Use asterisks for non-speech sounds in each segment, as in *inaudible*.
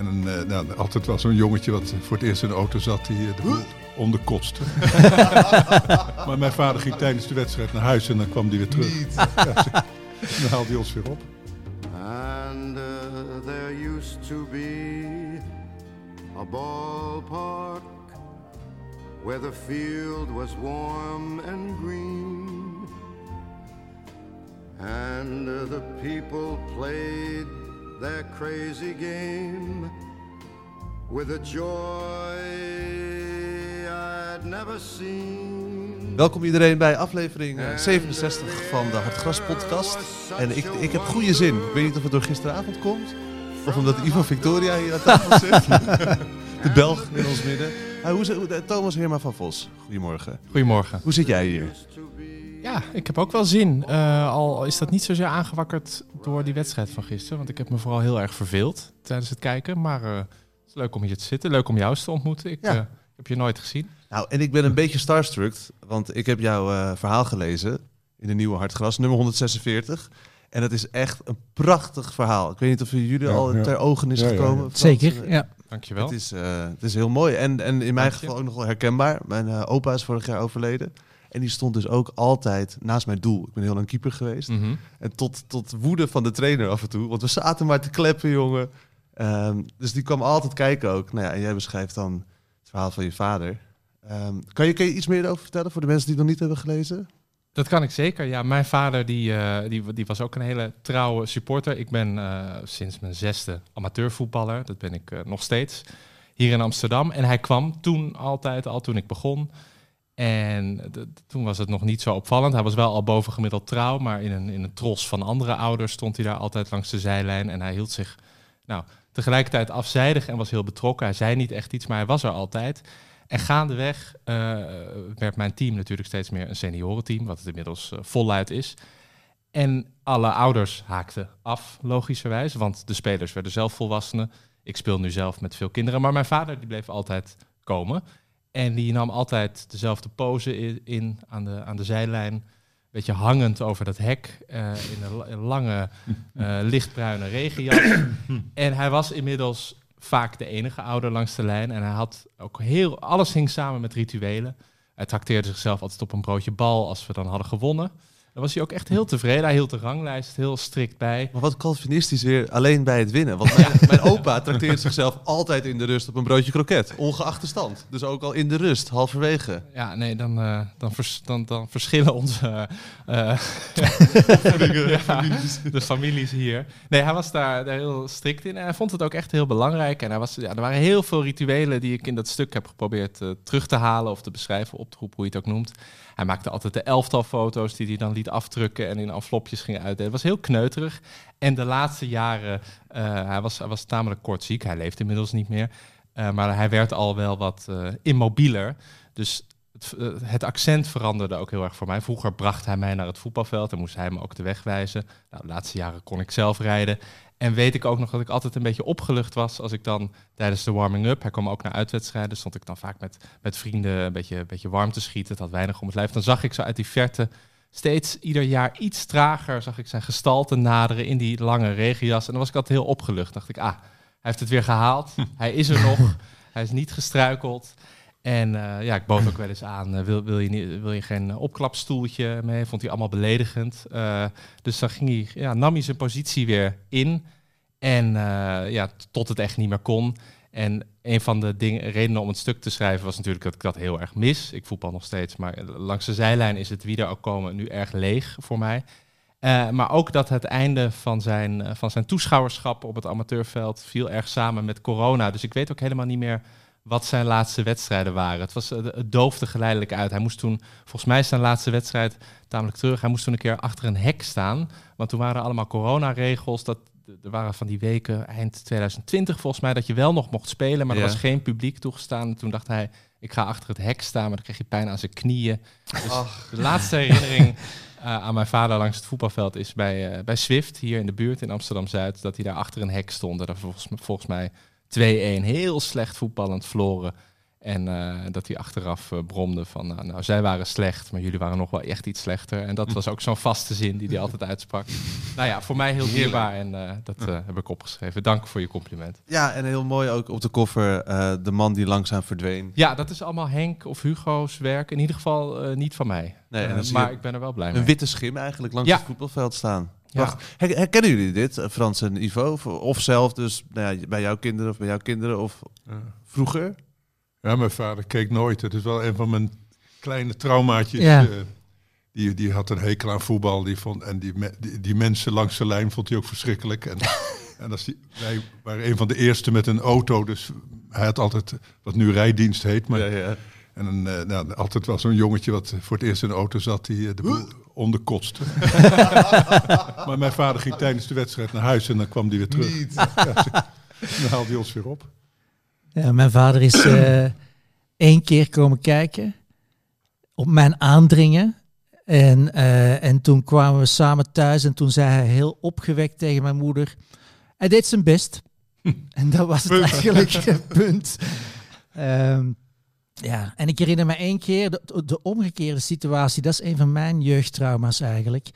En een, eh, nou, altijd wel zo'n jongetje wat voor het eerst in de auto zat die eh, de boel onderkotste. *laughs* maar mijn vader ging tijdens de wedstrijd naar huis en dan kwam hij weer terug. Ja, zo- dan haalde hij ons weer op. And uh, there used to be a ballpark where the field was warm and green. And uh, the people played their crazy game with a joy I'd never seen. Welkom iedereen bij aflevering eh, 67 van de Hartgras podcast. En ik, ik heb goede zin. Ik weet niet of het door gisteravond komt. Of omdat Ivan Victoria hier aan tafel zit. *laughs* De Belg in ons midden. Ah, hoe, eh, Thomas Heerma van Vos. Goedemorgen. Goedemorgen. Hoe zit jij hier? Ja, ik heb ook wel zin. Eh, al is dat niet zozeer aangewakkerd door die wedstrijd van gisteren. Want ik heb me vooral heel erg verveeld tijdens het kijken. Maar eh, het is leuk om hier te zitten. Leuk om jou eens te ontmoeten. Ik Ja. eh, heb je nooit gezien. Nou, en ik ben een beetje starstruck. Want ik heb jouw eh, verhaal gelezen in de nieuwe Hartgras, nummer 146. En het is echt een prachtig verhaal. Ik weet niet of jullie Ja, al ja. ter ogen is Ja, ja, ja. gekomen. Zeker, ja. Dankjewel. Het is, eh, het is heel mooi. En, en in mijn geval ook nog wel herkenbaar. Mijn opa is vorig jaar overleden. En die stond dus ook altijd naast mijn doel. Ik ben heel lang keeper geweest. Mhm. En tot, tot woede van de trainer af en toe. Want we zaten maar te kleppen, jongen. Ehm, dus die kwam altijd kijken ook. Nou ja, en jij beschrijft dan het verhaal van je vader. Ehm, kan, je, kan je iets meer over vertellen voor de mensen die het nog niet hebben gelezen? Dat kan ik zeker. Ja, mijn vader die, eh, die, die was ook een hele trouwe supporter. Ik ben eh, sinds mijn zesde amateurvoetballer. Dat ben ik eh, nog steeds. Hier in Amsterdam. En hij kwam toen altijd, al toen ik begon. En toen was het nog niet zo opvallend. Hij was wel al bovengemiddeld trouw. Maar in een, in een tros van andere ouders stond hij daar altijd langs de zijlijn. En hij hield zich nou, tegelijkertijd afzijdig en was heel betrokken. Hij zei niet echt iets, maar hij was er altijd. En gaandeweg eh, werd mijn team natuurlijk steeds meer een seniorenteam, wat het inmiddels eh, voluit is. En alle ouders haakten af, logischerwijs, want de spelers werden zelf volwassenen. Ik speel nu zelf met veel kinderen, maar mijn vader die bleef altijd komen. En die nam altijd dezelfde pose in, in aan, de, aan de zijlijn, een beetje hangend over dat hek, eh, in een, la- een lange eh, lichtbruine regenjas. *coughs* en hij was inmiddels vaak de enige ouder langs de lijn. En hij had ook heel... Alles hing samen met rituelen. Hij trakteerde zichzelf altijd op een broodje bal als we dan hadden gewonnen. Dan was hij ook echt heel tevreden. Hij hield de ranglijst heel strikt bij. Maar wat Calvinistisch weer alleen bij het winnen. Want mijn, mijn opa trakteert zichzelf altijd in de rust op een broodje kroket. Ongeacht de stand. Dus ook al in de rust, halverwege. Ja, nee, dan, eh, dan, vers- dan, dan verschillen onze eh, *laughs* ja, de families hier. Nee, hij was daar, daar heel strikt in en hij vond het ook echt heel belangrijk. En hij was, ja, er waren heel veel rituelen die ik in dat stuk heb geprobeerd eh, terug te halen of te beschrijven, op te roepen, hoe je het ook noemt. Hij maakte altijd de elftal foto's die hij dan liet afdrukken en in envelopjes ging uitdelen. Het was heel kneuterig. En de laatste jaren, eh, hij, was, hij was tamelijk kort ziek, hij leeft inmiddels niet meer. Eh, maar hij werd al wel wat eh, immobieler. Dus het, het accent veranderde ook heel erg voor mij. Vroeger bracht hij mij naar het voetbalveld en moest hij me ook de weg wijzen. Nou, de laatste jaren kon ik zelf rijden. En weet ik ook nog dat ik altijd een beetje opgelucht was als ik dan tijdens de warming-up, hij kwam ook naar uitwedstrijden, stond ik dan vaak met, met vrienden een beetje, een beetje warm te schieten. Het had weinig om het lijf. Dan zag ik zo uit die verte steeds ieder jaar iets trager, zag ik zijn gestalte naderen in die lange regenjas. En dan was ik altijd heel opgelucht. Dacht ik, ah, hij heeft het weer gehaald. hij is er *laughs* nog. Hij is niet gestruikeld. En eh, ja, ik bood ook wel eens aan, eh, wil, wil, je niet, wil je geen eh, opklapstoeltje mee? Vond hij allemaal beledigend. Dus dan ging hij, ja, nam hij zijn positie weer in. En ja, tot het echt niet meer kon. En een van de dingen, redenen om het stuk te schrijven was natuurlijk dat ik dat heel erg mis. Ik voetbal nog steeds, maar langs de zijlijn is het wie er ook komen nu erg leeg voor mij. Eh, maar ook dat het einde van zijn, eh, van zijn toeschouwerschap op het amateurveld viel erg samen met corona. Dus ik weet ook helemaal niet meer wat zijn laatste wedstrijden waren. Het, was, eh, doofde geleidelijk uit. Hij moest toen, volgens mij is zijn laatste wedstrijd tamelijk terug. Hij moest toen een keer achter een hek staan. Want toen waren er allemaal coronaregels. Dat, er waren van die weken eind 2020 volgens mij dat je wel nog mocht spelen, maar Ja. er was geen publiek toegestaan. En toen dacht hij, ik ga achter het hek staan, maar dan kreeg je pijn aan zijn knieën. Dus de laatste herinnering eh, aan mijn vader langs het voetbalveld is bij, eh, bij Swift, hier in de buurt in Amsterdam-Zuid, dat hij daar achter een hek stond. En daar volgens, volgens mij 2-1 heel slecht voetballend verloren. En eh, dat hij achteraf eh, bromde van, nou, nou, zij waren slecht, maar jullie waren nog wel echt iets slechter. En dat was ook zo'n vaste zin die hij *laughs* altijd uitsprak. Nou ja, voor mij heel dierbaar en eh, dat eh, heb ik opgeschreven. Dank voor je compliment. Ja, en heel mooi ook op de koffer eh, de man die langzaam verdween. Ja, dat is allemaal Henk of Hugo's werk. In ieder geval eh, niet van mij. Nee, maar ik ben er wel blij Een mee. witte schim eigenlijk langs Ja. het voetbalveld staan. Ja. Herkennen jullie dit, Frans en Ivo? Of, of zelf dus nou ja, bij jouw kinderen of bij jouw kinderen of Ja. vroeger? Ja, mijn vader keek nooit. Het is wel een van mijn kleine traumaatjes. Ja. eh, die, die had een hekel aan voetbal. Die, vond, en die, me- die, die mensen langs de lijn vond hij ook verschrikkelijk. En, *laughs* en als die, wij waren een van de eerste met een auto. Dus hij had altijd wat nu rijdienst heet. Maar, Ja, ja. En een, eh, nou, altijd wel zo'n jongetje wat voor het eerst in de auto zat. Die eh, de boel onderkotste. *laughs* maar mijn vader ging tijdens de wedstrijd naar huis. En dan kwam hij weer terug. Ja, ze- dan haalde hij ons weer op. Ja, mijn vader is eh *clears throat* één keer komen kijken op mijn aandringen. En, eh, en toen kwamen we samen thuis en toen zei hij heel opgewekt tegen mijn moeder, hij deed zijn best. *laughs* en dat was het eigenlijk, *laughs* punt. Ehm, ja, en ik herinner me één keer de, de omgekeerde situatie. Dat is een van mijn jeugdtrauma's eigenlijk.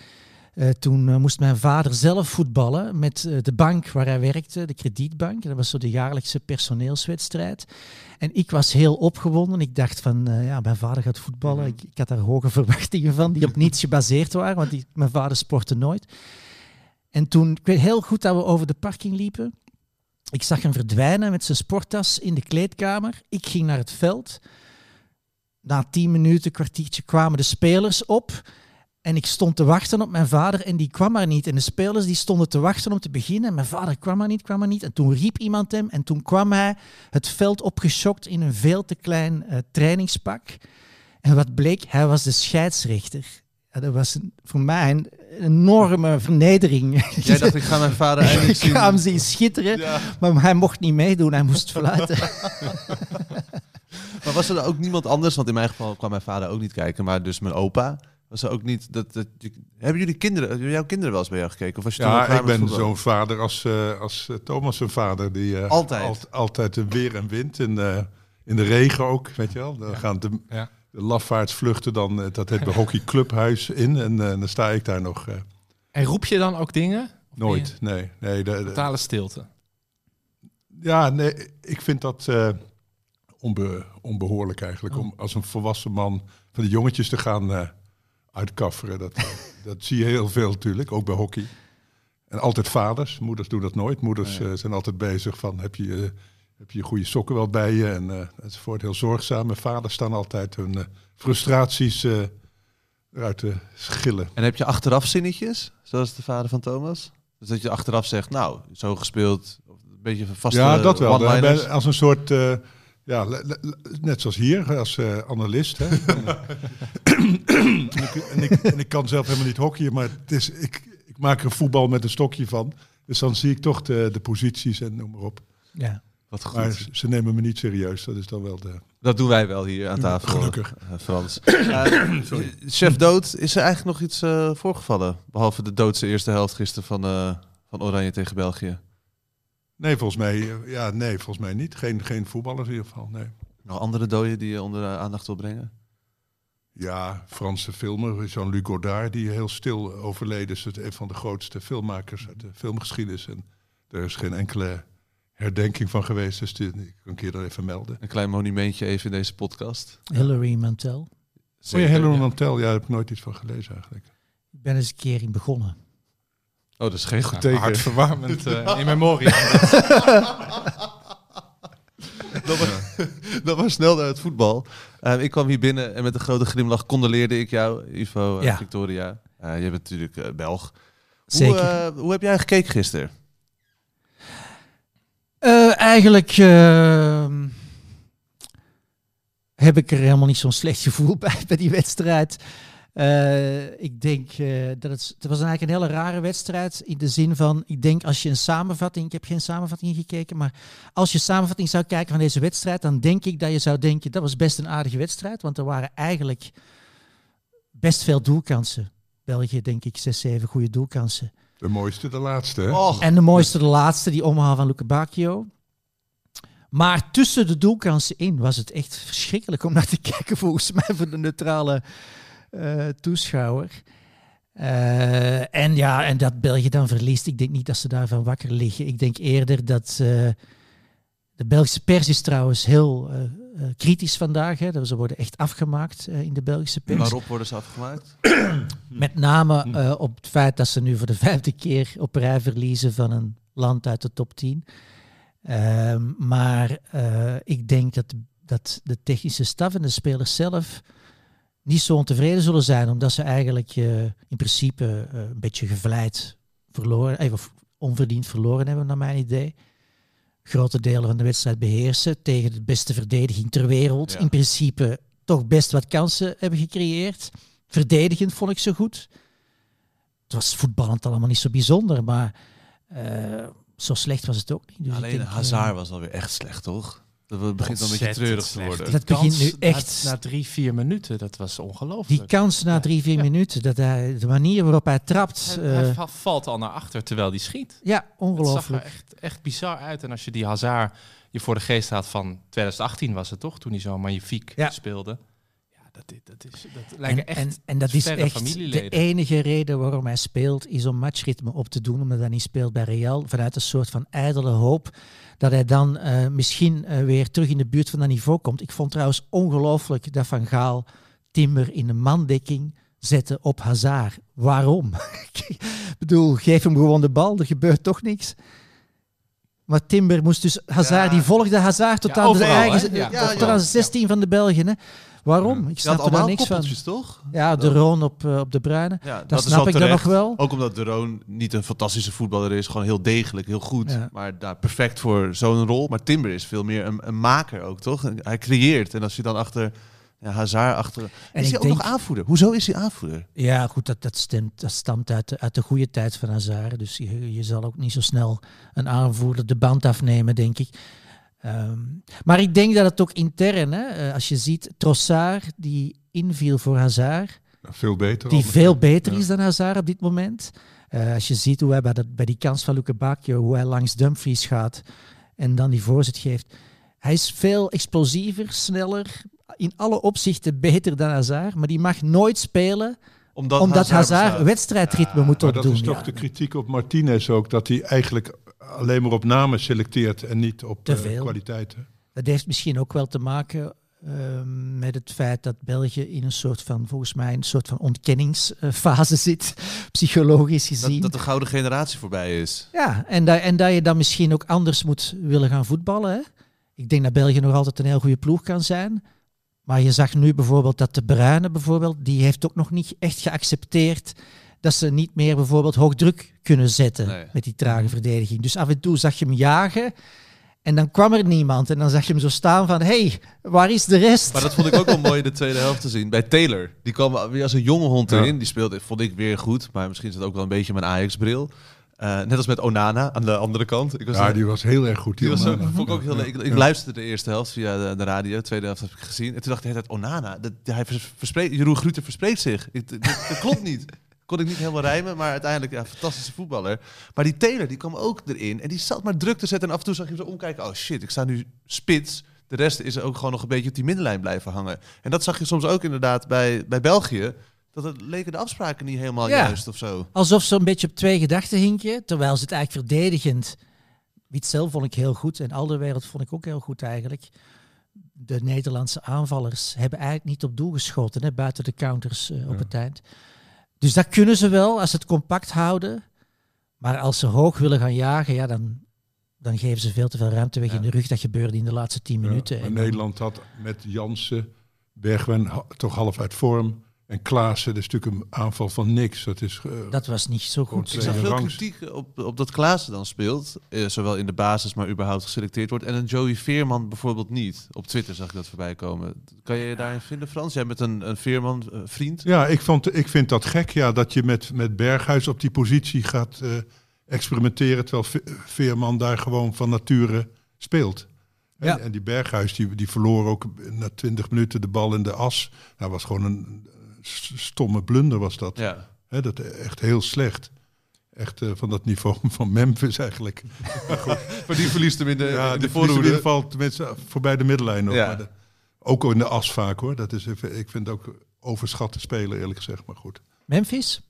Eh, toen eh, moest mijn vader zelf voetballen met eh, de bank waar hij werkte, de kredietbank. Dat was zo de jaarlijkse personeelswedstrijd. En ik was heel opgewonden. Ik dacht van, ja, mijn vader gaat voetballen. Ik, ik had daar hoge *laughs* verwachtingen van, die op niets gebaseerd waren, want die, mijn vader sportte nooit. En toen, ik weet heel goed dat we over de parking liepen. Ik zag hem verdwijnen met zijn sporttas in de kleedkamer. Ik ging naar het veld. Na tien minuten, kwartiertje kwamen de spelers op. En ik stond te wachten op mijn vader en die kwam maar niet. En de spelers die stonden te wachten om te beginnen. En mijn vader kwam maar niet, kwam maar niet. En toen riep iemand hem en toen kwam hij het veld opgeschokt in een veel te klein eh, trainingspak. En wat bleek, hij was de scheidsrechter. Ja, dat was een- voor mij een enorme vernedering. Jij dacht, ik ga mijn vader eindelijk *laughs* ik zien. ga hem zien schitteren, Ja. maar hij mocht niet meedoen, hij moest *laughs* fluiten. Maar was er ook niemand anders? Want in mijn geval kwam mijn vader ook niet kijken, maar dus mijn opa. Was er ook niet dat, dat hebben jullie kinderen, jouw kinderen wel eens bij jou gekeken? Of was je al Ja, ik ben zo'n vader als, eh, als eh, Thomas zijn vader. Die, eh, Altijd? alt- altijd weer en wind. In, eh, in de regen ook, weet je wel. Dan gaan de, Ja. de lafaardsvluchten dan, eh, dat heet bij hockeyclubhuis in. En dan sta ik daar nog eh, En roep je dan ook dingen? Of nooit. Nee, nee. De, de- Totale stilte. ja, nee, ik vind dat eh, onbe, onbehoorlijk eigenlijk. Om als een volwassen man van die jongetjes te gaan eh, uitkafferen. Dat, *laughs* dat zie je heel veel natuurlijk, ook bij hockey. En altijd vaders. Moeders doen dat nooit. Moeders eh, zijn altijd bezig van heb je, heb je goede sokken wel bij je en eh, enzovoort. Heel zorgzaam. En vaders staan altijd hun eh, frustraties eruit te schillen. En heb je achteraf zinnetjes, zoals de vader van Thomas? Dus dat je achteraf zegt, nou, zo gespeeld, een beetje vaste ja, dat wel. Bij- Als een soort, ja, net zoals hier, als analist. Hè. *laughs* *laughs* en, ik, en, ik, en ik kan zelf helemaal niet hockeyen, maar het is, ik, ik maak er voetbal met een stokje van. Dus dan zie ik toch de, de posities en noem maar op. Ja. Wat goed. Maar ze- nemen me niet serieus. Dat is dan wel de... Dat doen wij wel hier aan tafel. Gelukkig. eh, Frans. *coughs* Eh, Chef Dood, is er eigenlijk nog iets eh, voorgevallen? Behalve de doodse eerste helft gisteren van, eh, van Oranje tegen België. Nee, volgens mij, ja, nee, volgens mij niet. Geen, geen voetballers in ieder geval, nee. Nog andere doden die je onder de aandacht wil brengen? Ja, Franse filmer, Jean-Luc Godard, die heel stil overleden is. Het Een van de grootste filmmakers uit de filmgeschiedenis. En er is geen enkele herdenking van geweest, dus die, die kan ik hier dan even melden. Een klein monumentje even in deze podcast. Hilary Mantel. Oh ja, Zeker, Helen ja. Mantel, ja, daar heb ik nooit iets van gelezen eigenlijk. Ik ben eens een keer in begonnen. Oh, dat is geen goed teken. hartverwarmend eh, *laughs* in memoria. *laughs* dat, was, *laughs* dat was snel naar het voetbal. Eh, ik kwam hier binnen en met een grote glimlach condoleerde ik jou, Ivo. Victoria. Eh, je bent natuurlijk eh, Belg. Zeker. Hoe, eh, hoe heb jij gekeken gisteren? Eigenlijk ehm, heb ik er helemaal niet zo'n slecht gevoel *laughs* bij bij die wedstrijd. Eh, ik denk eh, dat het, het was eigenlijk een hele rare wedstrijd in de zin van, ik denk als je een samenvatting, ik heb geen samenvatting gekeken, maar als je samenvatting zou kijken van deze wedstrijd, dan denk ik dat je zou denken, dat was best een aardige wedstrijd, want er waren eigenlijk best veel doelkansen. België denk ik zes, zeven goede doelkansen. De mooiste, de laatste. Hè? Och, En de mooiste, de laatste, die omhaal van Luke Bacchio. Maar tussen de doelkansen in was het echt verschrikkelijk om naar te *laughs* kijken, volgens mij, voor de neutrale eh, toeschouwer. Eh, en ja, en dat België dan verliest, ik denk niet dat ze daarvan wakker liggen. Ik denk eerder dat eh, de Belgische pers is trouwens heel kritisch vandaag. Hè. Ze worden echt afgemaakt in de Belgische pers. waarop worden ze afgemaakt? *clears throat* Met name op het feit dat ze nu voor de vijfde keer op rij verliezen van een land uit de top 10. Ehm, maar ik denk dat, dat de technische staf en de spelers zelf niet zo ontevreden zullen zijn, omdat ze eigenlijk eh, in principe eh, een beetje gevleid verloren, eh, of onverdiend verloren hebben, naar mijn idee. Grote delen van de wedstrijd beheersen tegen de beste verdediging ter wereld. Ja. In principe toch best wat kansen hebben gecreëerd. Verdedigend vond ik ze goed. Het was voetballend allemaal niet zo bijzonder, maar eh, zo slecht was het ook niet. Dus Alleen denk, eh, Hazard was alweer echt slecht, toch? Dat begint dan een beetje treurig te worden. Die Dat begint kans nu echt- Na, na drie, vier minuten, dat was ongelooflijk. Die kans na drie, vier minuten, dat hij, de manier waarop hij trapt, Hij, hij eh, va- valt al naar achter terwijl die schiet. ja, Het zag er ongelooflijk. echt, echt bizar uit. En als je die Hazard je voor de geest had van 2018 was het toch, toen hij zo magnifiek Ja. speelde. Ja, dat, dat, is, dat lijken En, echt en, en dat is echt de enige reden waarom hij speelt, is om matchritme op te doen, omdat hij niet speelt bij Real, vanuit een soort van ijdele hoop dat hij dan eh, misschien eh, weer terug in de buurt van dat niveau komt. Ik vond trouwens ongelooflijk dat Van Gaal Timber in een mandekking zette op Hazard. Waarom? *laughs* Ik bedoel, geef hem gewoon de bal, er gebeurt toch niks. Maar Timber moest dus Hazard, Ja. die volgde Hazard tot Ja, aan de eigen, tot overal. aan de 16 van de Belgen. Hè. Waarom? Ik snap er daar niks van. toch? Ja, de Roon op, eh, op de Bruine. Ja, Dat snap ik dan nog wel. Ook omdat de Roon niet een fantastische voetballer is. Gewoon heel degelijk, heel goed. Ja. Maar daar perfect voor zo'n rol. Maar Timber is veel meer een, een maker ook, toch? Hij creëert. En als je dan achter ja, Hazard achter... En is hij ook denk- nog aanvoerder? Hoezo is hij aanvoerder? Ja, goed, dat, dat, stemt, dat stamt uit de, uit de goede tijd van Hazard. Dus je, je zal ook niet zo snel een aanvoerder de band afnemen, denk ik. Ehm, maar ik denk dat het ook intern, hè, eh, als je ziet, Trossard die inviel voor Hazard, Veel beter. die veel beter Ja. is dan Hazard op dit moment. Eh, als je ziet hoe hij bij, dat, bij die kans van Luke Bacchio, hoe hij langs Dumfries gaat en dan die voorzet geeft. Hij is veel explosiever, sneller, in alle opzichten beter dan Hazard, maar die mag nooit spelen Omdat, omdat Hazard wedstrijdritme moet Maar opdoen. dat is toch ja. de kritiek op Martinez ook, dat hij eigenlijk alleen maar op namen selecteert en niet op Te eh, kwaliteiten. Dat heeft misschien ook wel te maken ehm, met het feit dat België in een soort van, volgens mij, een soort van ontkenningsfase zit, *laughs* psychologisch gezien. Dat, dat de gouden generatie voorbij is. Ja, en dat, en dat je dan misschien ook anders moet willen gaan voetballen. Hè? Ik denk dat België nog altijd een heel goede ploeg kan zijn. Maar je zag nu bijvoorbeeld dat de Bruyne bijvoorbeeld, die heeft ook nog niet echt geaccepteerd dat ze niet meer bijvoorbeeld hoog druk kunnen zetten Nee. met die trage verdediging. Dus af en toe zag je hem jagen en dan kwam er niemand. En dan zag je hem zo staan van, hé, hey, waar is de rest? Maar dat vond ik ook wel mooi in de tweede helft te zien. Bij Taylor. Die kwam weer als een jonge hond Ja. erin. Die speelde, vond ik weer goed. Maar misschien is het ook wel een beetje mijn Ajax-bril. Eh, net als met Onana aan de andere kant. Ik was Ja, die was heel erg goed. Die was Onana. vond ik ook heel leuk. Ik, ik Ja. luisterde de eerste helft via de, de radio, de tweede helft heb ik gezien. En toen dacht ik Onana, dat, hij vers- verspreekt, Jeroen Gruter verspreekt zich. Ik- dat, dat klopt niet. Kon ik niet helemaal rijmen, maar uiteindelijk ja, fantastische voetballer. Maar die Taylor, die kwam ook erin. En die zat maar druk te zetten. En af en toe zag je hem zo omkijken. Oh shit, ik sta nu spits. De rest is ook gewoon nog een beetje op die middenlijn blijven hangen. En dat zag je soms ook inderdaad bij, bij België. Dat het leken de afspraken niet helemaal Ja. juist of zo. Alsof ze een beetje op twee gedachten hinken, terwijl ze het eigenlijk verdedigend. Witzel vond ik heel goed en Alderwereld vond ik ook heel goed eigenlijk. De Nederlandse aanvallers hebben eigenlijk niet op doel geschoten, hè, buiten de counters eh, op Ja. het eind. Dus dat kunnen ze wel als ze het compact houden. Maar als ze hoog willen gaan jagen, ja, dan, dan geven ze veel te veel ruimte weg Ja. in de rug. Dat gebeurde in de laatste tien Ja, minuten. maar En Nederland had met Jansen, Bergwijn toch half uit vorm. En Klaassen, dat is natuurlijk een aanval van niks. Dat is, eh, Dat was niet zo goed. Ik zag veel rangs. kritiek op, op dat Klaassen dan speelt. eh, zowel in de basis, maar überhaupt geselecteerd wordt. En een Joey Veerman bijvoorbeeld niet. Op Twitter zag ik dat voorbij komen. Kan je je daarin vinden, Frans? Jij bent een, een Veerman eh, vriend. Ja, ik, vond, ik vind dat gek, ja, dat je met, met Berghuis op die positie gaat eh, experimenteren, terwijl Ve- Veerman daar gewoon van nature speelt. En, Ja. en die Berghuis, die, die verloor ook na 20 minuten de bal in de as. Dat was gewoon een stomme blunder was dat. Ja. Hè, dat echt heel slecht. Echt eh, van dat niveau *laughs* van Memphis eigenlijk. *laughs* Maar die verliest hem in de, ja, in die de in voorhoede. ieder geval tenminste voorbij de middenlijn nog. Ja. Maar de- ook in de as vaak hoor. Dat is even, ik vind het ook overschatte spelen eerlijk gezegd, maar goed. Memphis?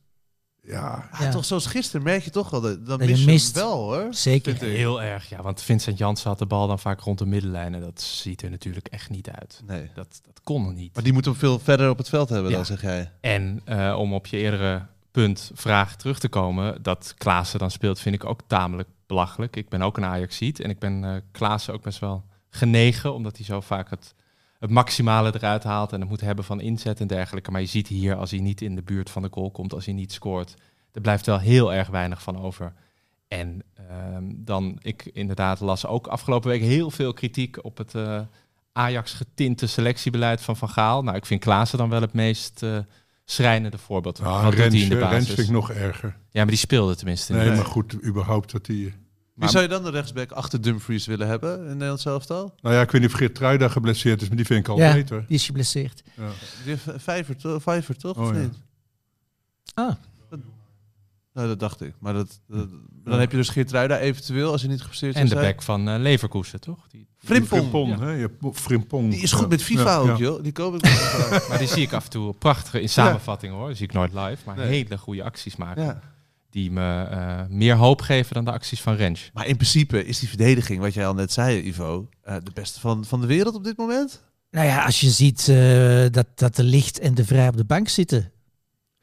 Ja, Ah, Ja. Toch zoals gisteren merk je toch wel, dat, Dat je mis je hem mist. wel hoor. Zeker. Heel erg, ja. Want Vincent Janssen had de bal dan vaak rond de middenlijn. En dat ziet er natuurlijk echt niet uit. Nee. Dat, dat kon er niet. Maar die moeten hem veel verder op het veld hebben Ja. dan, zeg jij. En eh, om op je eerdere punt, vraag terug te komen, dat Klaassen dan speelt, vind ik ook tamelijk belachelijk. Ik ben ook een Ajaxiet en ik ben eh Klaassen ook best wel genegen, omdat hij zo vaak het, het maximale eruit haalt en het moet hebben van inzet en dergelijke. Maar je ziet hier, als hij niet in de buurt van de goal komt, als hij niet scoort, er blijft wel heel erg weinig van over. En ehm, dan, ik inderdaad las ook afgelopen week heel veel kritiek op het eh, Ajax-getinte selectiebeleid van Van Gaal. Nou, ik vind Klaassen dan wel het meest eh, schrijnende voorbeeld. Hij Rens, in de Rens basis? vind ik nog erger. Ja, maar die speelde tenminste Nee, niet. maar goed, überhaupt dat hij... Wie zou je dan de rechtsback achter Dumfries willen hebben in Nederland elftal? Nou ja, ik weet niet of Geert Truida geblesseerd is, maar die vind ik al Ja. beter. Die is geblesseerd. Ja. Die Vijver, to- Vijver toch? Oh, of ja. niet? Ah, Nou, dat dacht ik. Maar dat, dat- dan heb je dus Geertruida eventueel, als je niet geblesseerd En zou de back van eh, Leverkusen, toch? Die, Frimpong. Frimpong, Ja. hè? Je Frimpong. Die is goed met FIFA Ja, ook, ja. joh. Die koop ik met FIFA. maar die zie ik af en toe prachtige in samenvatting hoor. Die zie ik nooit live, maar Nee. hele goede acties maken. Die me eh, meer hoop geven dan de acties van Rens. Maar in principe is die verdediging, wat jij al net zei, Ivo, eh, de beste van, van de wereld op dit moment. nou ja, als je ziet eh, dat, dat de licht en de vrij op de bank zitten.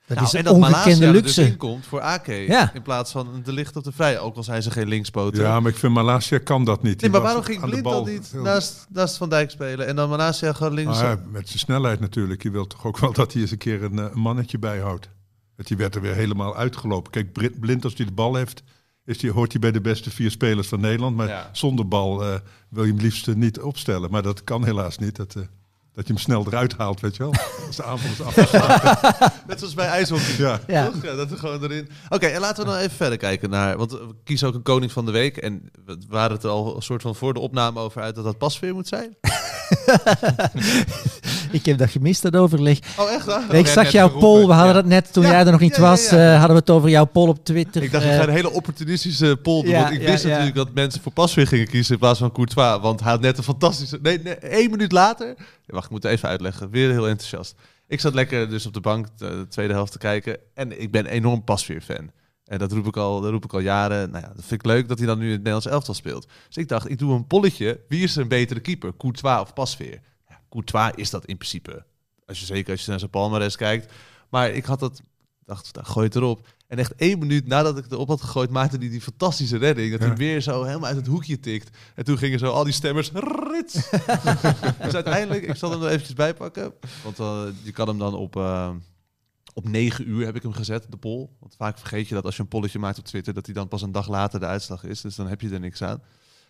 Dat Nou, is en een dat Malasia ongekende er luxe. dus in komt voor Ake. Ja. In plaats van de licht op de vrij. Ook al zijn ze geen linkspoten. Ja, maar ik vind Malasia kan dat niet. nee, maar waarom ging Blind bal dan niet naast, naast Van Dijk spelen en dan Malasia gewoon links? Ah, ja, met zijn snelheid natuurlijk. Je wilt toch ook wel dat hij eens een keer een, een mannetje bijhoudt. Want die werd er weer helemaal uitgelopen. Kijk, Blind als hij de bal heeft, is die, hoort hij bij de beste vier spelers van Nederland. Maar Ja. zonder bal eh, wil je hem liefst eh, niet opstellen. Maar dat kan helaas niet. Dat, eh, dat je hem snel eruit haalt, weet je wel. Als de aanval is afgeslagen. *laughs* Net zoals bij ijshockey. ja. Ja. Toch? Ja, dat er gewoon erin. Oké, en laten we dan even verder kijken naar. Want we kiezen ook een koning van de week. En we waren het er al een soort van voor de opname over uit dat dat pasveer moet zijn. *laughs* Ik heb dat gemist, dat overleg. Oh, echt? waar? Nee, ik werd zag jouw geroepen, poll. We hadden ja. dat net, toen Ja, jij er nog niet ja, was, ja. eh, hadden we het over jouw poll op Twitter. Ik dacht, ik Eh, ga een hele opportunistische poll doen. Ja, want ik wist ja. natuurlijk dat mensen voor pasveer gingen kiezen in plaats van Courtois. Want hij had net een fantastische... Nee, nee één minuut later... Wacht, ik moet even uitleggen. Weer heel enthousiast. Ik zat lekker dus op de bank de, de tweede helft te kijken. En ik ben enorm pasveer-fan. En dat roep ik al, dat roep ik al jaren. Nou ja, dat vind ik leuk dat hij dan nu in het Nederlands elftal speelt. Dus ik dacht, ik doe een polletje. Wie is een betere keeper? Courtois of Pasveer? Ja, Courtois is dat in principe. Als je zeker als je naar zijn palmares kijkt. Maar ik had dat, dacht, gooi het erop. En echt één minuut nadat ik het erop had gegooid, maakte hij die fantastische redding. Dat Ja. hij weer zo helemaal uit het hoekje tikt. En toen gingen zo al die stemmers. Rits. *laughs* dus uiteindelijk, ik zal hem er eventjes bij pakken. Want eh, je kan hem dan op, eh, op 9 uur heb ik hem gezet, de poll. Want vaak vergeet je dat als je een polletje maakt op Twitter, dat hij dan pas een dag later de uitslag is. Dus dan heb je er niks aan.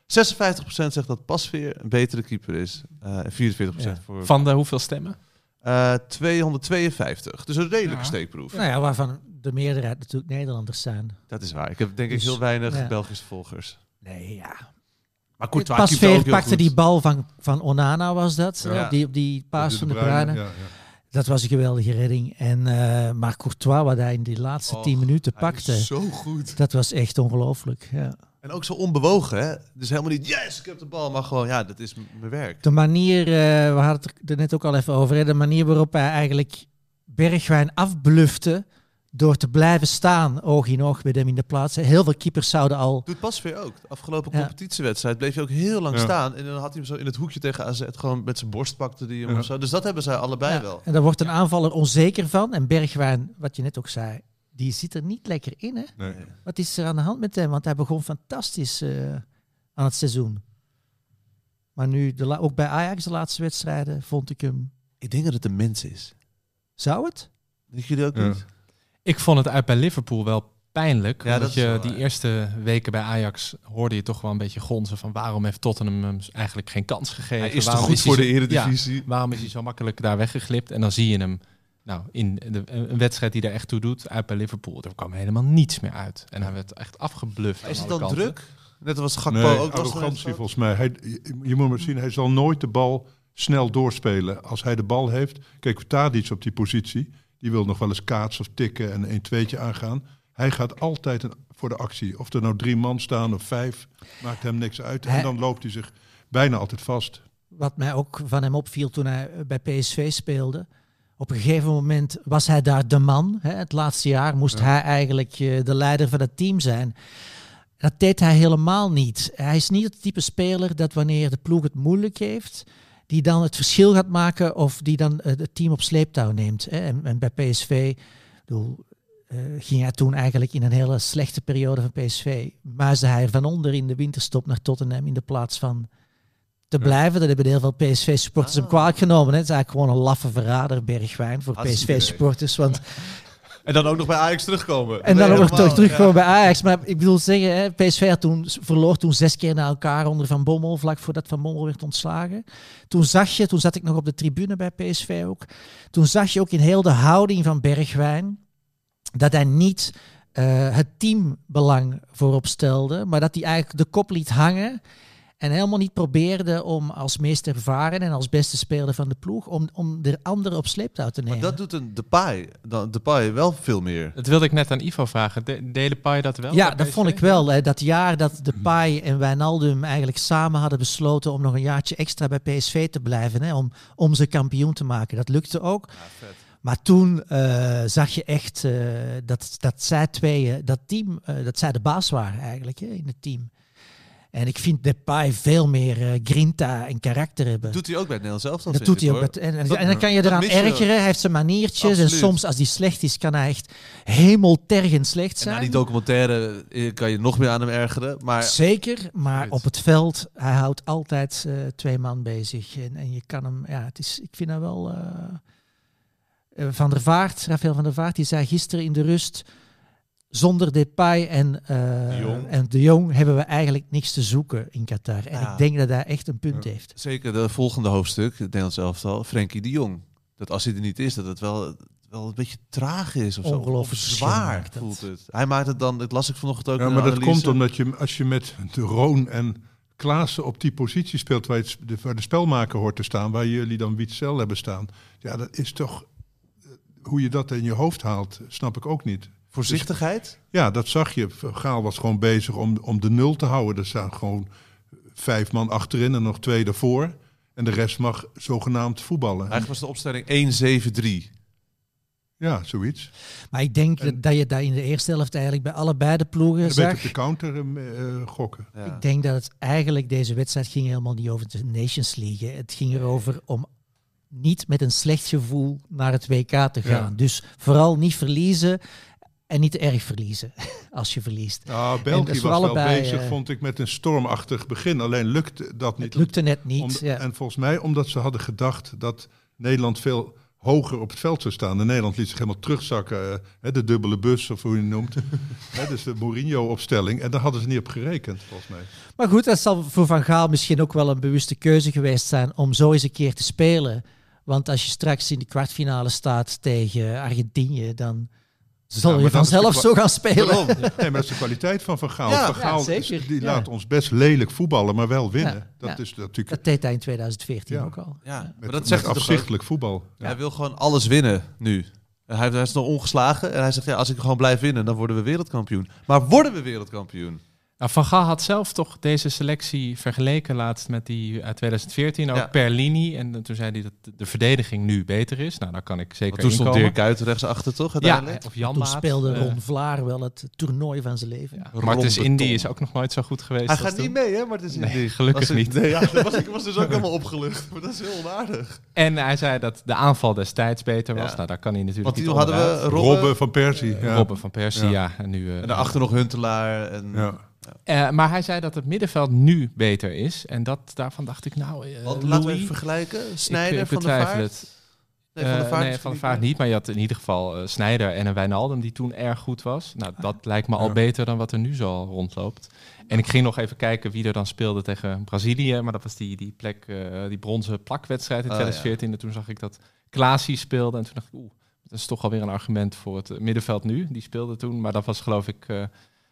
56% zegt dat Pasveer een betere keeper is. eh, en 44% Ja. voor Van de hoeveel stemmen? Eh, 252. Dus een redelijke Ja. steekproef. Nou ja, waarvan de meerderheid natuurlijk Nederlanders zijn. Dat is waar. Ik heb denk ik Dus, heel weinig ja. Belgische volgers. Nee, ja. Maar heel pakte goed. die bal van, van Onana, was dat? Ja. Op, die, op die paas van de Bruyne, Bruyne. Ja, ja. Dat was een geweldige redding. En, eh maar Courtois, wat hij in die laatste Och, tien minuten Hij is pakte, Zo goed. dat was echt ongelooflijk. Ja. En ook zo onbewogen, hè? Dus helemaal niet, yes, ik heb de bal. Maar gewoon, ja, dat is mijn werk. De manier, eh, we hadden het er net ook al even over, hè, de manier waarop hij eigenlijk Bergwijn afblufte door te blijven staan, oog in oog met hem in de plaats. Heel veel keepers zouden al... Doet Pasveer ook. De afgelopen Ja. competitiewedstrijd bleef hij ook heel lang Ja. staan. En dan had hij hem zo in het hoekje tegen AZ gewoon met zijn borst pakte die hem Ja. of zo. Dus dat hebben zij allebei Ja, wel. En daar wordt een aanvaller onzeker van. En Bergwijn, wat je net ook zei, die zit er niet lekker in. Hè? Nee. Wat is er aan de hand met hem? Want hij begon fantastisch eh, aan het seizoen. Maar nu, de la- ook bij Ajax, de laatste wedstrijden, vond ik hem... Ik denk dat het een mens is. Zou het? Denk jullie ook Ja. niet? Ik vond het uit bij Liverpool wel pijnlijk. Ja, omdat dat je wel die eerste weken bij Ajax hoorde je toch wel een beetje gonzen van waarom heeft Tottenham hem eigenlijk geen kans gegeven? Hij is goed voor de zo- eredivisie. Ja, waarom is hij zo makkelijk daar weggeglipt? En dan zie je hem nou, in de, een wedstrijd die er echt toe doet, uit bij Liverpool. Er kwam helemaal niets meer uit. En hij werd echt afgebluft. Is het dan kanten. druk? Net als Gakpo Nee, ook. was arrogantie volgens mij. Hij, je, je moet maar zien, hij zal nooit de bal snel doorspelen. Als hij de bal heeft, kijk, Tadic op die positie, die wil nog wel eens kaatsen of tikken en een tweetje aangaan. Hij gaat altijd een, voor de actie. Of er nou drie man staan of vijf, maakt hem niks uit. En dan loopt hij zich bijna altijd vast. Wat mij ook van hem opviel toen hij bij PSV speelde. Op een gegeven moment was hij daar de man. Hè? Het laatste jaar moest hij eigenlijk eh, de leider van het team zijn. Dat deed hij helemaal niet. Hij is niet het type speler dat wanneer de ploeg het moeilijk heeft, die dan het verschil gaat maken of die dan eh, het team op sleeptouw neemt. Hè? En, en bij PSV bedoel, eh, ging hij toen eigenlijk in een hele slechte periode van PSV. Muisde hij van onder in de winterstop naar Tottenham in de plaats van te Ja. blijven. Dat hebben heel veel PSV-supporters hem Ah. kwalijk genomen. Hè. Het is eigenlijk gewoon een laffe verrader, Bergwijn, voor PSV-supporters. Want *laughs* En dan ook nog bij Ajax terugkomen. en dan Nee, ook nog terugkomen ja. bij Ajax. Maar ik bedoel zeggen, hè, PSV had toen, verloor toen zes keer na elkaar onder Van Bommel, vlak voordat Van Bommel werd ontslagen. Toen zag je, toen zat ik nog op de tribune bij PSV ook, toen zag je ook in heel de houding van Bergwijn dat hij niet eh, het teambelang voorop stelde, maar dat hij eigenlijk de kop liet hangen en helemaal niet probeerde om als meest ervaren en als beste speler van de ploeg, om, om de anderen op sleeptouw te nemen. Maar dat doet een Depay, dan Depay wel veel meer. Dat wilde ik net aan Ivo vragen. De, delen Pai dat wel? Ja, dat vond ik wel. Hè. Dat jaar dat de Pai en Wijnaldum eigenlijk samen hadden besloten om nog een jaartje extra bij PSV te blijven. Hè, om, om ze kampioen te maken. Dat lukte ook. Maar toen eh, zag je echt eh, dat, dat zij tweeën, dat team, eh, dat zij de baas waren eigenlijk hè, in het team. En ik vind Depay veel meer eh, grinta en karakter hebben. Doet hij ook bij het Nederlands elftal, dat doet hij ook. Met, en, en, dan kan je eraan ergeren. Hij heeft zijn maniertjes. En soms, als hij slecht is, kan hij echt hemeltergend slecht En zijn. na die documentaire eh, kan je nog meer aan hem ergeren. Maar Zeker, maar op het veld, hij houdt altijd eh, twee man bezig. En, en je kan hem, ja, het is, ik vind dat wel... van der Vaart, Rafael van der Vaart, die zei gisteren in de rust... Zonder Depay en, eh, De Jong. en de Jong hebben we eigenlijk niks te zoeken in Qatar. En Ja. ik denk dat hij echt een punt heeft. zeker de volgende hoofdstuk, het Nederlands elftal, Frenkie de Jong. Dat als hij er niet is, dat het wel, wel een beetje traag is of zo. Ongelooflijk Of verschil zwaar voelt het. Hij maakt het dan, dat las ik vanochtend ook Ja, in maar dat komt omdat je, als je met de Roon en Klaassen op die positie speelt, waar, het, de, waar de spelmaker hoort te staan, waar jullie dan Witzel hebben staan. Ja, dat is toch, eh, hoe je dat in je hoofd haalt, snap ik ook niet. Voorzichtigheid? Ja, dat zag je. Gaal was gewoon bezig om, om de nul te houden. Er staan gewoon vijf man achterin en nog twee ervoor. En de rest mag zogenaamd voetballen. Eigenlijk was de opstelling 1-7-3. Ja, zoiets. Maar ik denk En- dat, dat je dat in de eerste helft eigenlijk bij allebei de ploegen Je zag. de counter eh, eh, gokken. Ja. Ik denk dat het eigenlijk deze wedstrijd ging helemaal niet over de Nations League. hè. Het ging erover om niet met een slecht gevoel naar het WK te gaan. Ja. Dus vooral niet verliezen en niet te erg verliezen *laughs* als je verliest. Nou, België was wel bezig, eh, vond ik, met een stormachtig begin. Alleen lukte dat niet. Het lukte net niet. Om- ja. En volgens mij omdat ze hadden gedacht dat Nederland veel hoger op het veld zou staan. En Nederland liet zich helemaal terugzakken. eh, hè, de dubbele bus, of hoe je het noemt. *laughs* Hè, dus de Mourinho-opstelling. En daar hadden ze niet op gerekend, volgens mij. Maar goed, dat zal voor Van Gaal misschien ook wel een bewuste keuze geweest zijn om zo eens een keer te spelen. Want als je straks in de kwartfinale staat tegen Argentinië, dan zal Ja, je vanzelf zo gaan spelen. Nee, maar dat is de kwaliteit van Van Gaal. Ja, van Gaal ja, zeker. die Ja. laat ons best lelijk voetballen, maar wel winnen. Ja, Dat ja. is natuurlijk Dat deed hij in 2014 Ja. ook al. Ja, met, maar dat zegt afzichtelijk voetbal. Ja. Hij wil gewoon alles winnen nu. Hij, hij is nog ongeslagen en hij zegt, ja, als ik gewoon blijf winnen, dan worden we wereldkampioen. Maar worden we wereldkampioen? Nou, Van Gaal had zelf toch deze selectie vergeleken laatst met die uit 2014, ook Ja. per linie. En toen zei hij dat de verdediging nu beter is. Nou, daar kan ik zeker Want toen stond inkomen. Dirk Kuyt rechtsachter, toch? ja, of Jan Toen Maat, speelde eh, Ron Vlaar wel het toernooi van zijn leven. ja. Martens. Indy is ook nog nooit zo goed geweest Hij gaat toen. niet mee, hè? Maar het is Nee, gelukkig was niet. Nee, ja, dat was, ik was dus ook helemaal opgelucht. Maar dat is heel onaardig. En hij zei dat de aanval destijds beter was. Ja. Nou, daar kan hij natuurlijk Want niet toen hadden we. Robben, Robben van Persie. ja. Robben van Persie, Ja. ja. En, nu, eh, en daarachter nog Huntelaar. En, Eh, maar hij zei dat het middenveld nu beter is. En dat, daarvan dacht ik, nou, eh Want laten we even vergelijken. ik, Snijder eh, van de Vaart. het. Nee, van de Eh, Vaart, nee, van de niet Vaart mee. niet. Maar je had in ieder geval eh Snijder en een Wijnaldum die toen erg goed was. Nou, dat lijkt me al Ja. beter dan wat er nu zo al rondloopt. En ik ging nog even kijken wie er dan speelde tegen Brazilië. Maar dat was die, die plek, eh, die bronzen plakwedstrijd in Oh, 2014. En toen zag ik dat Klaasie speelde. En toen dacht ik, oeh, dat is toch alweer een argument voor het eh, middenveld nu. Die speelde toen. Maar dat was geloof ik eh,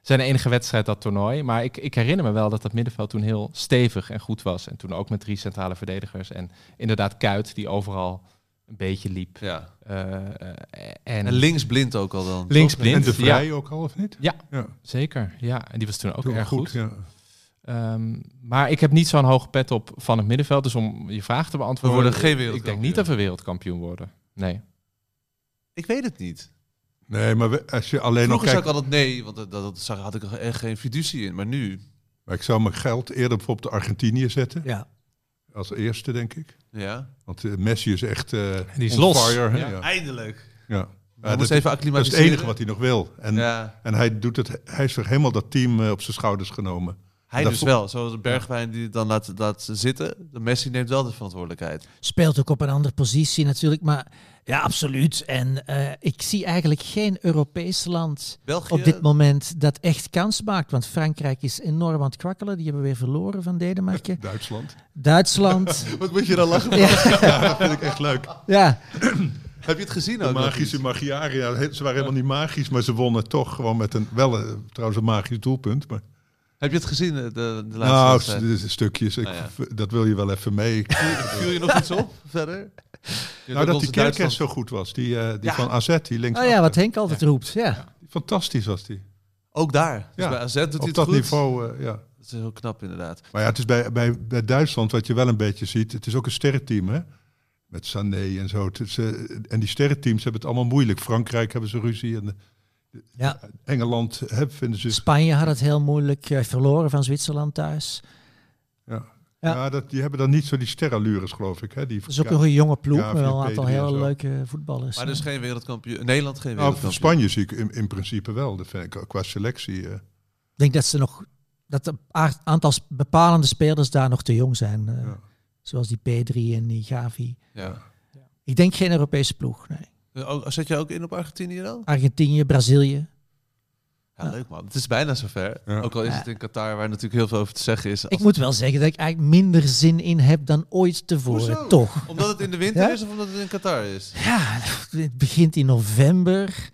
zijn enige wedstrijd dat toernooi. Maar ik, ik herinner me wel dat dat middenveld toen heel stevig en goed was. En toen ook met drie centrale verdedigers. En inderdaad Kuit, die overal een beetje liep. Ja. Eh, eh, en, En links blind ook al dan. links toch? blind. En de Vrij ja, ook al, of niet? Ja. ja. zeker. Ja, en die was toen ook Doe erg goed. Ja. Ehm, maar ik heb niet zo'n hoge pet op van het middenveld. Dus om je vraag te beantwoorden. We worden geen Ik denk wereldkampioen. niet dat we wereldkampioen worden. Nee. Ik weet het niet. Nee, maar we- als je alleen nog Vroeger zei kijkt... ik altijd nee, want dat, dat, had ik er echt geen fiducie in. Maar nu, Maar ik zou mijn geld eerder bijvoorbeeld op Argentinië zetten. Ja. Als eerste, denk ik. ja. Want eh, Messi is echt eh Die is los. fire. hè? Ja. Ja. Eindelijk. Ja. Hij dat, even dat is acclimatiseren. het enige wat hij nog wil. En, Ja, en hij, doet het, hij heeft zich helemaal dat team eh, op zijn schouders genomen. hij Dat dus wel. Zoals de Bergwijn die het dan laat, laat zitten. De Messi neemt wel de verantwoordelijkheid. Speelt ook op een andere positie natuurlijk. Maar ja, absoluut. En eh, ik zie eigenlijk geen Europees land België. op dit moment dat echt kans maakt. Want Frankrijk is enorm aan het kwakkelen. Die hebben weer verloren van Denemarken. *laughs* Duitsland. Duitsland. *laughs* Wat moet je dan lachen? ja, Ja, dat vind ik echt leuk. *laughs* ja, *clears throat* Heb je het gezien De magische he- ze waren helemaal niet magisch, maar ze wonnen toch gewoon met een, wel eh, trouwens een magisch doelpunt. Maar, Heb je het gezien, de, de laatste nou, de stukjes, ik, Nou ja. v- dat wil je wel even mee. Viel je nog iets op *laughs* verder? nou, dat die Kerkers Duitsland- zo goed was, die, eh, die Ja. van AZ, die links oh ja, wat Henk altijd roept. Ja. Fantastisch was die. Ook daar. Dus Ja, bij AZ doet hij Op het dat goed. niveau, eh, ja. Dat is heel knap inderdaad. Maar ja, het is bij, bij, bij Duitsland wat je wel een beetje ziet. Het is ook een sterrenteam, hè? Met Sané en zo. Het is, eh, en die sterrenteams hebben het allemaal moeilijk. Frankrijk hebben ze ruzie. En de- Ja. Engeland hè, vinden ze... Spanje had het heel moeilijk eh, verloren van Zwitserland thuis. Ja. Ja. Ja. dat, die hebben dan niet zo die sterrenallures, geloof ik. Hè? Die, Dat is ook nog een jonge ploeg, Ja, met wel een aantal hele leuke voetballers. Maar dus geen wereldkampioen. Nederland geen Nou, wereldkampioen. Spanje zie ik in, in principe wel. Dat vind ik, qua selectie. eh. Ik denk dat ze nog dat een aantal bepalende spelers daar nog te jong zijn. eh, Ja. Zoals die P3 en die Gavi. Ja. Ik denk geen Europese ploeg. Nee. Ook- Zet je ook in op Argentinië dan? Argentinië, Brazilië. Ja, Ja. leuk man. Het is bijna zover. Ja. Ook al is het in Qatar, waar natuurlijk heel veel over te zeggen is. Ik moet wel zeggen dat ik eigenlijk minder zin in heb dan ooit tevoren. Hoezo? Toch? Omdat het in de winter Ja? is of omdat het in Qatar is? Ja, het begint in november.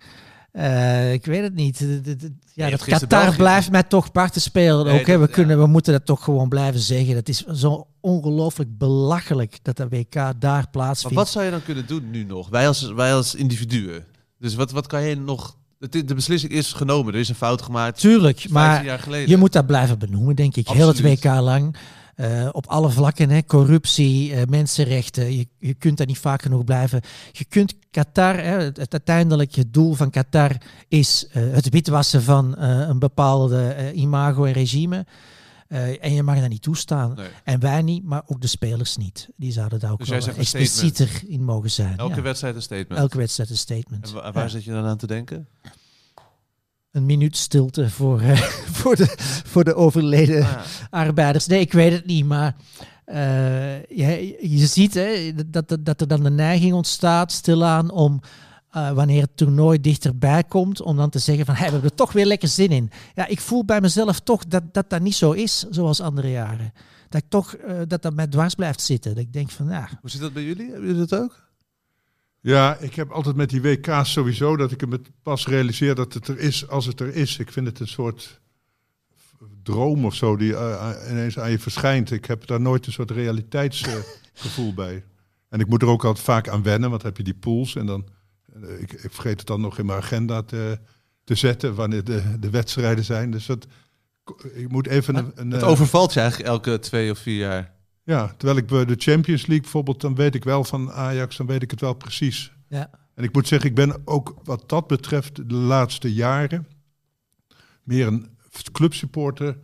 Eh, ik weet het niet. De- de- de- Ja, dat Qatar blijft mij toch parten spelen. Nee, ook, hè. We, kunnen, we moeten dat toch gewoon blijven zeggen. Dat is zo ongelooflijk belachelijk dat de WK daar Maar plaatsvindt. wat zou je dan kunnen doen nu nog? Wij als, wij als individuen. Dus wat, wat kan je nog... De beslissing is genomen. Er is een fout gemaakt. Tuurlijk, 15 maar jaar geleden. je moet dat blijven benoemen, denk ik. Heel het. WK lang. Eh, op alle vlakken, hè, corruptie, eh, mensenrechten. Je, je kunt dat niet vaak genoeg blijven. Je kunt Qatar, hè, het, het uiteindelijke doel van Qatar is eh, het witwassen van een bepaalde imago en regime. En je mag dat niet toestaan. Nee. En wij niet, maar ook de spelers niet. Die zouden daar ook Dus wel explicieter in mogen zijn. Elke ja. wedstrijd een statement. Elke wedstrijd een statement. En wa- waar Ja. zit je dan aan te denken? Een minuut stilte voor, eh, *laughs* voor, de, voor de overleden Ah, arbeiders. Nee, ik weet het niet, maar eh, je, je ziet hè, dat, dat, dat er dan de neiging ontstaat stilaan om eh, wanneer het toernooi dichterbij komt, om dan te zeggen van hey, we hebben er toch weer lekker zin in. Ja, ik voel bij mezelf toch dat dat, dat niet zo is zoals andere jaren. Dat ik toch dat dat mij dwars blijft zitten. Dat ik denk van ja, Hoe zit dat bij jullie? Hebben jullie dat ook? Ja, ik heb altijd met die WK's sowieso dat ik hem het pas realiseer dat het er is als het er is. Ik vind het een soort droom of zo die eh, ineens aan je verschijnt. Ik heb daar nooit een soort realiteitsgevoel *laughs* bij. En ik moet er ook altijd vaak aan wennen, want dan heb je die pools en dan... eh, ik, ik vergeet het dan nog in mijn agenda te, te zetten wanneer de, de wedstrijden zijn. Dus dat, ik moet even een... een Het eh, overvalt je eigenlijk elke twee of vier jaar. Ja, terwijl ik bij de Champions League bijvoorbeeld, dan weet ik wel van Ajax, dan weet ik het wel precies. ja. En ik moet zeggen, ik ben ook wat dat betreft de laatste jaren meer een clubsupporter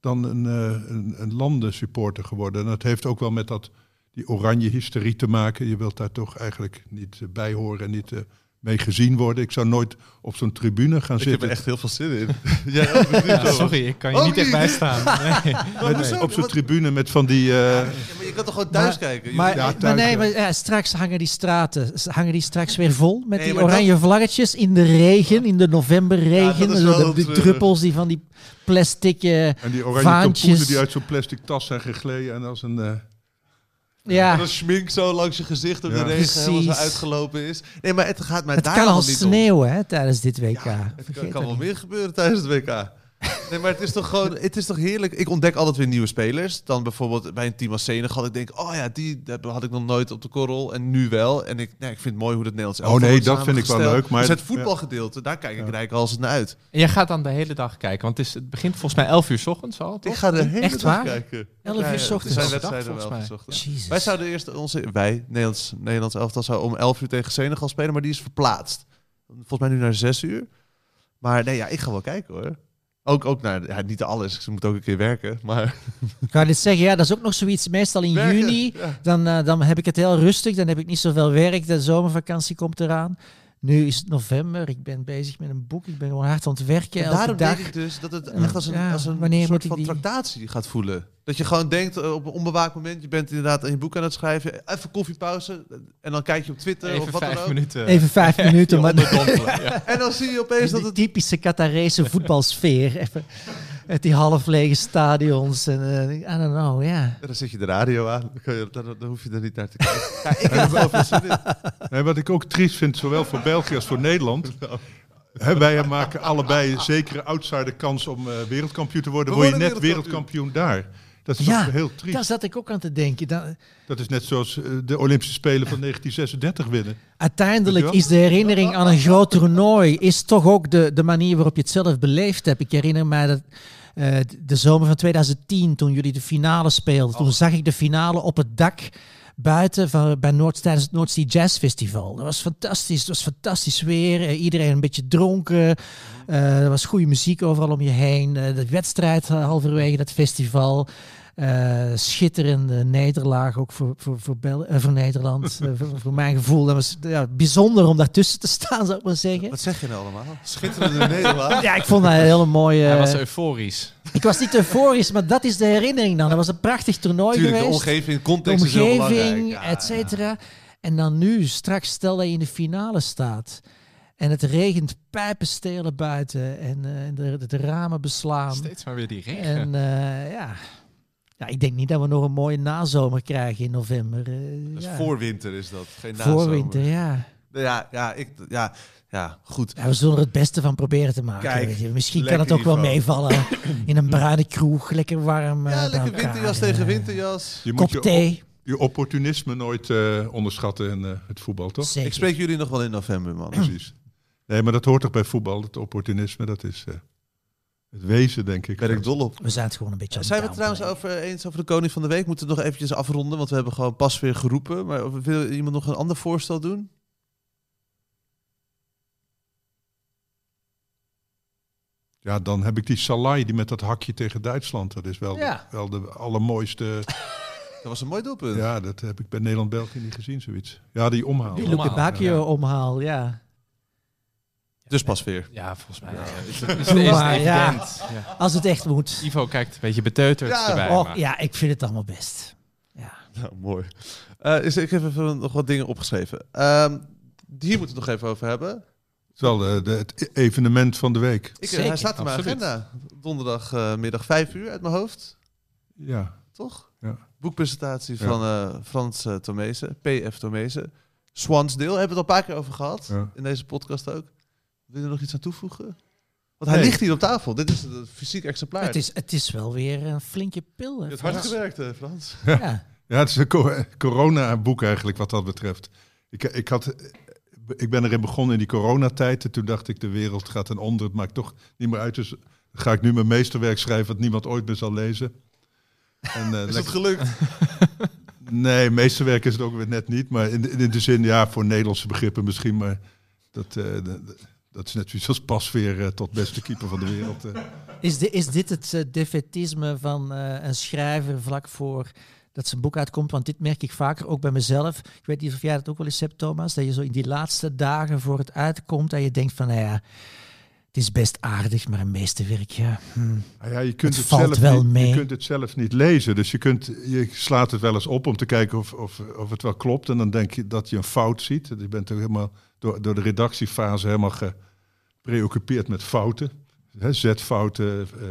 dan een, eh, een, een landensupporter geworden. En dat heeft ook wel met dat, die oranje hysterie te maken. Je wilt daar toch eigenlijk niet eh, bij horen en niet eh, mee gezien worden. Ik zou nooit op zo'n tribune gaan Ik heb zitten. er echt heel veel zin in. *laughs* Ja, sorry, ik kan je Oh, niet echt bijstaan. *laughs* Nee. Op zo'n tribune met van die... eh, Ja, maar je kan toch gewoon thuis kijken? Maar, Ja, maar thuis, nee, maar ja, straks hangen die straten hangen die straks weer vol met die oranje vlaggetjes in de regen, in de novemberregen. De, treurig. druppels die van die plastic... eh, en die oranje Vaantjes. die uit zo'n plastic tas zijn gegleden. En als een... eh, ja, En dat schmink zo langs je gezicht door de regen helemaal zo uitgelopen is. Nee, maar het gaat mij het daar kan al niet om. sneeuwen hè, tijdens dit WK. Ja, het kan, Vergeet kan wel meer gebeuren tijdens het WK. Nee, maar het is toch gewoon, het is toch heerlijk. Ik ontdek altijd weer nieuwe spelers. Dan bijvoorbeeld bij een team als Senegal. Ik denk, oh ja, die dat had ik nog nooit op de korrel. En nu wel. En ik, nee, ik vind het mooi hoe het Nederlands Oh elftal nee, wordt dat vind ik wel leuk, maar- dus het voetbalgedeelte, daar kijk ik Ja. rijk als het naar uit. En jij gaat dan de hele dag kijken, want het, is, het begint volgens mij 11 uur 's ochtends al, toch? Ik ga de hele Echt dag waar? kijken. 11 Ja, uur ja, 's Er ochtends. zijn Dag, wedstrijden wel volgens mij. 11 uur 's ochtends. Wij zouden eerst onze, wij, Nederlands, Nederlands elftal, zou om 11 uur tegen Senegal spelen, maar die is verplaatst. Volgens mij nu naar 6 uur. Maar nee, ja, ik ga wel kijken hoor. Ook, ook naar, ja, niet alles, ze moet ook een keer werken, maar... Ik ga dit zeggen, ja, dat is ook nog zoiets. Meestal in Werken, juni, ja. dan, eh, dan heb ik het heel rustig. Dan heb ik niet zoveel werk. De zomervakantie komt eraan. Nu is het november. Ik ben bezig met een boek. Ik ben gewoon hard aan het werken. En elke daarom dag. denk ik dus dat het echt als een, Ja, als een soort van die- tractatie gaat voelen. Dat je gewoon denkt eh, op een onbewaakt moment, je bent inderdaad aan je boek aan het schrijven, even koffiepauze en dan kijk je op Twitter of Even wat dan vijf ook. minuten. Even vijf *laughs* minuten. Maar ja. *laughs* En dan zie je opeens dat het... typische Qatarese voetbalsfeer. Even met die half lege stadions. En, eh, I don't know, ja. En dan zet je de radio aan, dan, dan, dan hoef je er niet naar te kijken. *laughs* Ja, ik heb wel veel zin in. Nee, wat ik ook triest vind, zowel voor België als voor Nederland. Hè, wij maken allebei een zekere outsider kans om eh, wereldkampioen te worden. We Word je net wereldkampioen. wereldkampioen daar. Dat is Ja, heel triest. Daar zat ik ook aan te denken. Dan, Dat is net zoals eh, de Olympische Spelen van *laughs* 1936 winnen. Uiteindelijk is de herinnering aan een groot toernooi is toch ook de, de manier waarop je het zelf beleefd hebt. Ik herinner mij dat eh, de zomer van 2010, toen jullie de finale speelden, toen zag ik de finale op het dak buiten van, bij Noord, tijdens het Noordzee Jazz Festival. Dat was fantastisch. Het was fantastisch weer. Eh, iedereen een beetje dronken. Er was goede muziek overal om je heen. De wedstrijd halverwege dat festival. Eh, schitterende nederlaag ook voor, voor, voor, Bel eh, voor Nederland. *laughs* Eh, voor, voor mijn gevoel. Dat was ja, bijzonder om daartussen te staan, zou ik maar zeggen. Wat zeg je nou allemaal? Schitterende Nederland. *laughs* Ja, ik vond dat een hele mooie... Hij was euforisch. ik was niet euforisch, maar dat is de herinnering dan. Dat was een prachtig toernooi Tuurlijk, de geweest. omgeving, de context is heel belangrijk. omgeving, Ja, et cetera. En dan nu, straks stel dat je in de finale staat. En het regent pijpenstelen buiten. En eh, de, de, ramen beslaan. Steeds maar weer die regen. En eh, ja. Ja, ik denk niet dat we nog een mooie nazomer krijgen in november. eh, ja. voorwinter is dat, geen nazomer. Voorwinter, ja. Ja, ja, ik, ja, ja, goed. ja. We zullen er het beste van proberen te maken. Kijk, weet je. Misschien kan het ook wel meevallen in een bruine kroeg. Lekker warm. eh, Ja, lekker elkaar, winterjas eh, tegen winterjas. Je Kop moet je, thee. je opportunisme nooit eh, onderschatten in eh, het voetbal, toch? Zeker. Ik spreek jullie nog wel in november, man. Precies. Nee, maar dat hoort toch bij voetbal, het opportunisme. Dat is eh, het wezen, denk ik. Ben ik dol op. We zijn het gewoon een beetje aan Zijn we het trouwens over, eens over de koning van de week? Moeten we nog eventjes afronden, want we hebben gewoon pas weer geroepen. Maar wil iemand nog een ander voorstel doen? Ja, dan heb ik die Salai, die met dat hakje tegen Duitsland. Dat is wel, Ja. wel de allermooiste. *laughs* Dat was een mooi doelpunt. Ja, dat heb ik bij Nederland-België niet gezien, zoiets. Ja, die omhaal. Die Omhaal, Luke ja. omhaal, ja. Dus pas weer. Ja, volgens mij Ja. is het, is Doe het eerst maar, ja. evident. Ja. Als het echt moet. Ivo kijkt een beetje beteuterd Ja. erbij. Ja, ik vind het allemaal best. Ja. Nou, mooi. Eh, is, ik heb even nog wat dingen opgeschreven. Ehm, hier moeten we het nog even over hebben. Het is wel eh, de, het evenement van de week. Ik, eh, Zeker, hij staat in mijn absoluut. agenda. Donderdagmiddag middag 5 uur uit mijn hoofd. Ja, Toch? Ja. Boekpresentatie Ja. van eh, Frans uh, Tomezen, PF Tomezen. Swansdale, hebben we het al een paar keer over gehad. Ja. In deze podcast ook. Wil je er nog iets aan toevoegen? Want hij Nee. ligt hier op tafel. Dit is een fysiek exemplaar. Het, is, het is wel weer een flinke pil. Je hè, hebt hard Frans. gewerkt, hè, Frans. Ja. ja het is een co- corona-boek eigenlijk wat dat betreft. Ik, ik, had, ik ben erin begonnen in die coronatijd. En toen dacht ik, de wereld gaat ten onder. Het maakt toch niet meer uit. Dus ga ik nu mijn meesterwerk schrijven... wat niemand ooit meer zal lezen. En, eh, *laughs* Is het lekker- gelukt? *laughs* Nee, meesterwerk is het ook weer net niet. Maar in, in de zin, ja, voor Nederlandse begrippen misschien. Maar dat, eh, de- de- dat is net zoiets als Pasveer eh, tot beste keeper van de wereld. eh. Is, is dit het uh, defetisme van een schrijver vlak voor dat zijn boek uitkomt. Want dit merk ik vaker ook bij mezelf. Ik weet niet of jij dat ook wel eens hebt, Thomas. Dat je zo in die laatste dagen voor het uitkomt. Dat je denkt van, nou ja, het is best aardig, maar een meesterwerk, ja. hm. Nou ja, je kunt Het zelf wel niet, mee. je kunt het zelf niet lezen. Dus je, kunt, je slaat het wel eens op om te kijken of, of, of het wel klopt. En dan denk je dat je een fout ziet. Je bent ook helemaal door, door de redactiefase helemaal gepreoccupeerd met fouten. Zetfouten, eh,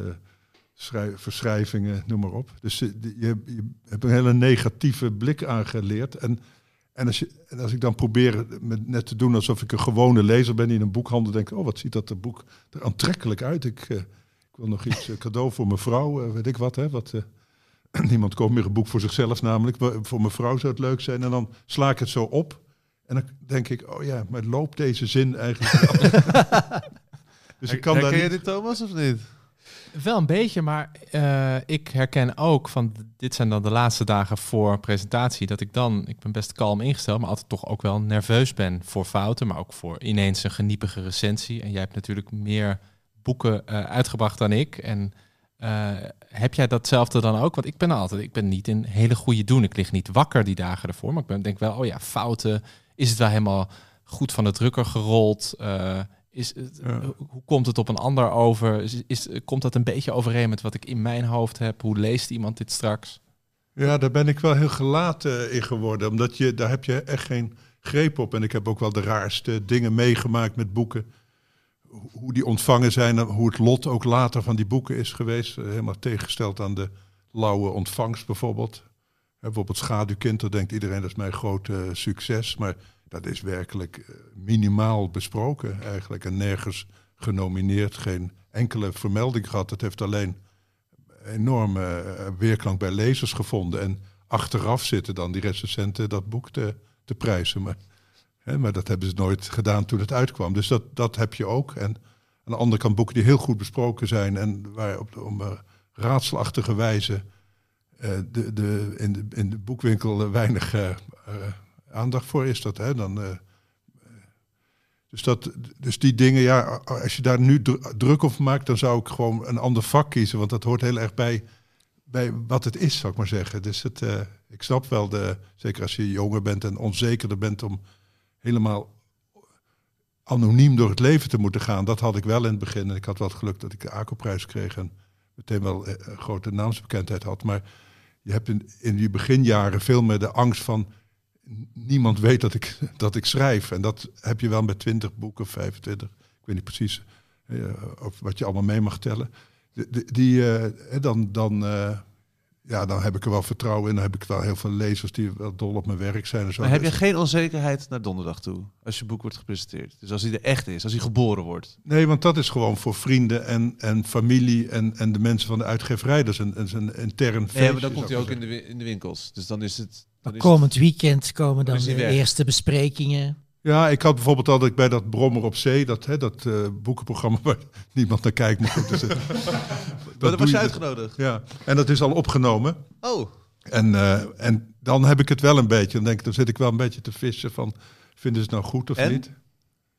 schrij- verschrijvingen, noem maar op. Dus je, je, je hebt een hele negatieve blik aangeleerd. En, en, als je, en als ik dan probeer met, net te doen alsof ik een gewone lezer ben die in een boekhandel denkt... oh, wat ziet dat boek er aantrekkelijk uit. Ik, eh, ik wil nog iets eh, cadeau voor mijn vrouw, eh, weet ik wat. Hè, wat *clears throat* niemand koopt meer een boek voor zichzelf namelijk. Voor mijn vrouw zou het leuk zijn. En dan sla ik het zo op. En dan denk ik, oh ja, maar loopt deze zin eigenlijk *laughs* dus ik kan daar Herken je niet... dit, Thomas, of niet? Wel een beetje, maar eh, ik herken ook van dit zijn dan de laatste dagen voor presentatie dat ik dan, ik ben best kalm ingesteld, maar altijd toch ook wel nerveus ben voor fouten, maar ook voor ineens een geniepige recensie. En jij hebt natuurlijk meer boeken eh, uitgebracht dan ik. En eh, heb jij datzelfde dan ook? Want ik ben altijd, ik ben niet in hele goede doen. Ik lig niet wakker die dagen ervoor, maar ik ben, denk wel, oh ja, fouten. Is het wel helemaal goed van de drukker gerold? Eh, is het, Ja. hoe- komt het op een ander over? Is, is, komt dat een beetje overeen met wat ik in mijn hoofd heb? Hoe leest iemand dit straks? Ja, daar ben ik wel heel gelaten in geworden. Omdat je, daar heb je echt geen greep op. En ik heb ook wel de raarste dingen meegemaakt met boeken. Ho- Hoe die ontvangen zijn en hoe het lot ook later van die boeken is geweest. Eh, Helemaal tegengesteld aan de lauwe ontvangst bijvoorbeeld. Hè, Bijvoorbeeld Schaduwkind, daar denkt iedereen dat is mijn grote eh, succes. Maar dat is werkelijk eh, minimaal besproken eigenlijk. En nergens genomineerd, geen enkele vermelding gehad. Het heeft alleen enorme eh, weerklank bij lezers gevonden. En achteraf zitten dan die recensenten dat boek te, te prijzen. Maar, hè, maar dat hebben ze nooit gedaan toen het uitkwam. Dus dat, dat heb je ook. En aan de andere kant boeken die heel goed besproken zijn... en waar op om eh, raadselachtige wijze de, de, in, de, in de boekwinkel weinig aandacht voor is. Dat, hè, dan, eh, dus, dat, dus die dingen, ja, als je daar nu dru- druk op maakt, dan zou ik gewoon een ander vak kiezen. Want dat hoort heel erg bij, bij wat het is, zou ik maar zeggen. Dus het, eh, ik snap wel, de, zeker als je jonger bent en onzekerder bent om helemaal anoniem door het leven te moeten gaan. Dat had ik wel in het begin. En ik had wel het geluk dat ik de ACO-prijs kreeg en meteen wel eh, een grote naamsbekendheid had. Maar je hebt in, in die beginjaren veel meer de angst van niemand weet dat ik, *laughs* dat ik schrijf. En dat heb je wel met 20 boeken, 25. Ik weet niet precies eh, of wat je allemaal mee mag tellen. De- de- die, eh, dan, dan, eh, ja, dan heb ik er wel vertrouwen in. Dan heb ik wel heel veel lezers die wel dol op mijn werk zijn. En zo. Maar heb je Dus- geen onzekerheid naar donderdag toe, als je boek wordt gepresenteerd? Dus als hij er echt is, als hij geboren wordt. Nee, want dat is gewoon voor vrienden en, en familie en, en de mensen van de uitgeverij. Dat is een, is een intern feestje. Nee, maar dan komt hij ook in de, in de winkels. Dus dan is het... Dan Maar komend weekend komen dan de weg. eerste besprekingen. Ja, ik had bijvoorbeeld al dat ik bij dat Brommer op Zee, dat, hè, dat eh, boekenprogramma waar *laughs* niemand naar kijkt, maar goed. Dus, *laughs* Maar dat was je uitgenodigd. Ja, en dat is al opgenomen. Oh, En, eh, en dan heb ik het wel een beetje. Dan denk ik, dan zit ik wel een beetje te vissen van, vinden ze het nou goed of En? niet?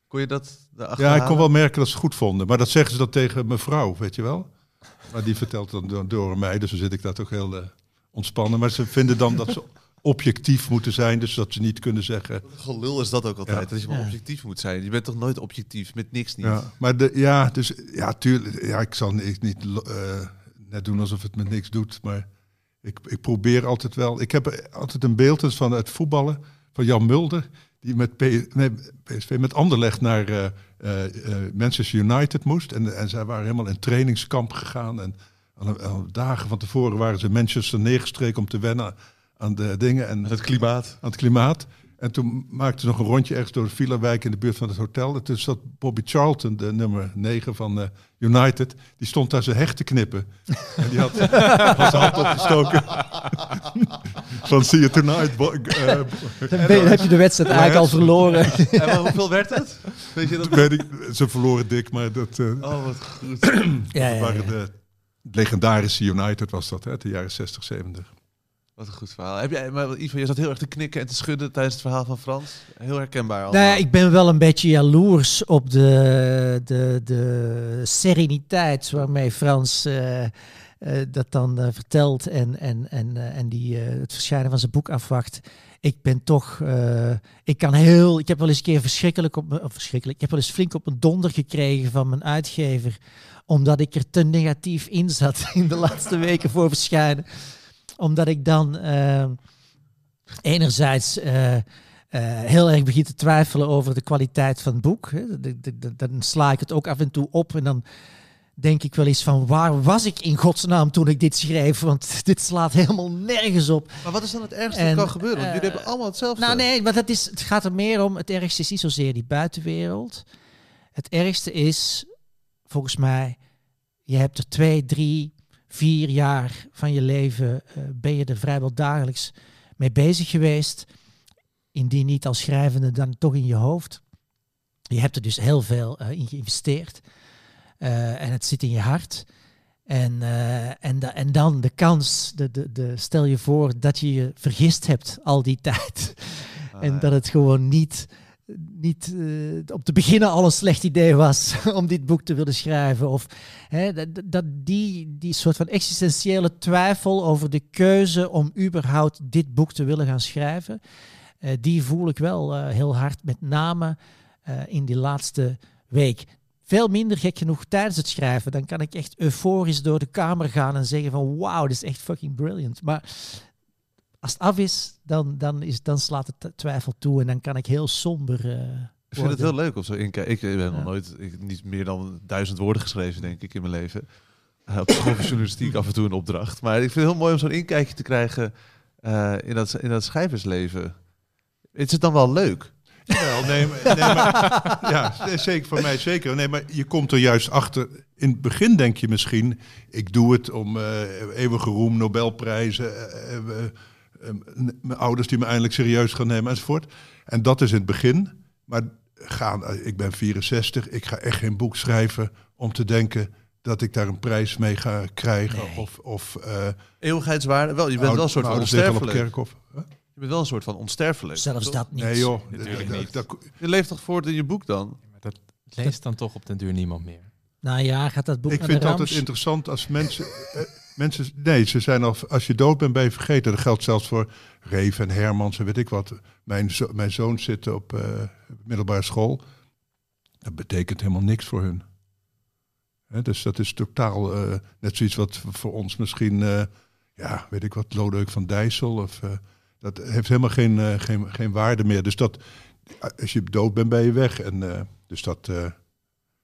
kon je dat Ja, ik kon wel merken dat ze het goed vonden. Maar dat zeggen ze dan tegen mevrouw, weet je wel? Maar die vertelt dan door, door mij, dus dan zit ik daar toch heel eh, ontspannen. Maar ze vinden dan dat ze objectief moeten zijn, dus dat ze niet kunnen zeggen... Gelul is dat ook altijd, Ja. dat je maar objectief moet zijn. Je bent toch nooit objectief, met niks niet. Ja, maar de, ja, dus ja, tuurlijk. Ja, ik zal niet, niet eh, net doen alsof het me niks doet, maar ik, ik probeer altijd wel. Ik heb altijd een beeld dus van het voetballen van Jan Mulder, die met P, nee, PSV met Anderlecht naar eh, eh, Manchester United moest. En, en zij waren helemaal in trainingskamp gegaan. En al, al dagen van tevoren waren ze in Manchester neergestreken om te wennen aan de dingen. En het klimaat. aan het klimaat. En toen maakten ze nog een rondje ergens door de Villa-wijk in de buurt van het hotel. En toen zat Bobby Charlton, de nummer 9 van eh, United, die stond daar zijn hecht te knippen. en die had, *laughs* had zijn hand opgestoken. *laughs* van see you tonight. bo- eh, Dan heb je de wedstrijd eigenlijk al verloren. En hoeveel werd het? Weet je dat? weet ik, ze verloren dik, maar dat, eh, Oh, wat goed. Ja, ja, waren ja. de legendarische United was dat, hè, de jaren 60, 70. Wat een goed verhaal. Heb jij, maar Ivo, je zat heel erg te knikken en te schudden tijdens het verhaal van Frans. Heel herkenbaar Nou allemaal. ja, ik ben wel een beetje jaloers op de, de, de sereniteit waarmee Frans eh, eh, dat dan eh, vertelt en, en, en, en die het verschijnen van zijn boek afwacht. Ik ben toch, ik kan heel, ik heb wel eens een keer verschrikkelijk op me, verschrikkelijk, ik heb wel eens flink op een donder gekregen van mijn uitgever, omdat ik er te negatief in zat *laughs* in de laatste weken voor verschijnen. Omdat ik dan eh, enerzijds eh, eh, heel erg begin te twijfelen over de kwaliteit van het boek. Dan sla ik het ook af en toe op en dan denk ik wel eens van waar was ik in godsnaam toen ik dit schreef? Want *laughs* dit slaat helemaal nergens op. Maar wat is dan het ergste En, dat kan gebeuren? Want jullie hebben allemaal hetzelfde. Nou nee, want het, is, het gaat er meer om, het ergste is niet zozeer die buitenwereld. Het ergste is, volgens mij, je hebt er twee, drie, vier jaar van je leven, eh, ben je er vrijwel dagelijks mee bezig geweest. Indien niet als schrijvende, dan toch in je hoofd. Je hebt er dus heel veel eh, in geïnvesteerd. Eh, en het zit in je hart. En, en, da- en dan de kans, de, de, de, stel je voor dat je je vergist hebt al die *laughs* tijd. Ah, en dat het gewoon niet, niet eh, op te beginnen al een slecht idee was *laughs* om dit boek te willen schrijven. Of hè, dat, dat die, die soort van existentiële twijfel over de keuze om überhaupt dit boek te willen gaan schrijven. eh, die voel ik wel eh, heel hard, met name in die laatste week. Veel minder gek genoeg tijdens het schrijven. Dan kan ik echt euforisch door de kamer gaan en zeggen van wauw, dit is echt fucking brilliant. Maar als het af is, dan, dan, is, dan slaat het twijfel toe en dan kan ik heel somber eh, Ik vind het heel leuk om zo in Ik ben nog nooit ik, niet meer dan duizend woorden geschreven, denk ik, in mijn leven. Uh, op van journalistiek *clears throat* af en toe een opdracht. Maar ik vind het heel mooi om zo'n inkijkje te krijgen eh, in, dat, in dat schrijversleven. Is het dan wel leuk? Wel, nee, maar, nee, maar, *laughs* ja, zeker voor mij zeker. Nee, maar je komt er juist achter. In het begin denk je misschien, ik doe het om eh, eeuwige roem, Nobelprijzen, eh, eh, eh, mijn ouders die me eindelijk serieus gaan nemen enzovoort. En dat is in het begin. Maar gaan, eh, ik ben 64, ik ga echt geen boek schrijven om te denken dat ik daar een prijs mee ga krijgen. Nee. Of, of eh, Eeuwigheidswaarde? Wel, je bent wel een soort van onsterfelijk. kerkhof. Huh? Je bent wel een soort van onsterfelijk. Zelfs toch? dat niet. Nee joh, Natuurlijk niet. dat- Je leeft toch voort in je boek dan? Dat leest dan toch op den duur niemand meer. Een jaar gaat dat boek Ik naar vind het altijd interessant als mensen. Mensen nee, ze zijn al. Als je dood bent, ben je vergeten. Dat geldt zelfs voor Reef en Hermans en weet ik wat. Mijn, mijn zoon zit op eh, middelbare school. Dat betekent helemaal niks voor hun. Dus dat is totaal eh, net zoiets wat voor ons misschien. eh, ja, weet ik wat, Lodeuk van Dijssel. Of, dat heeft helemaal geen, geen, geen waarde meer. Dus dat. Als je dood bent, ben je weg. En, dus dat.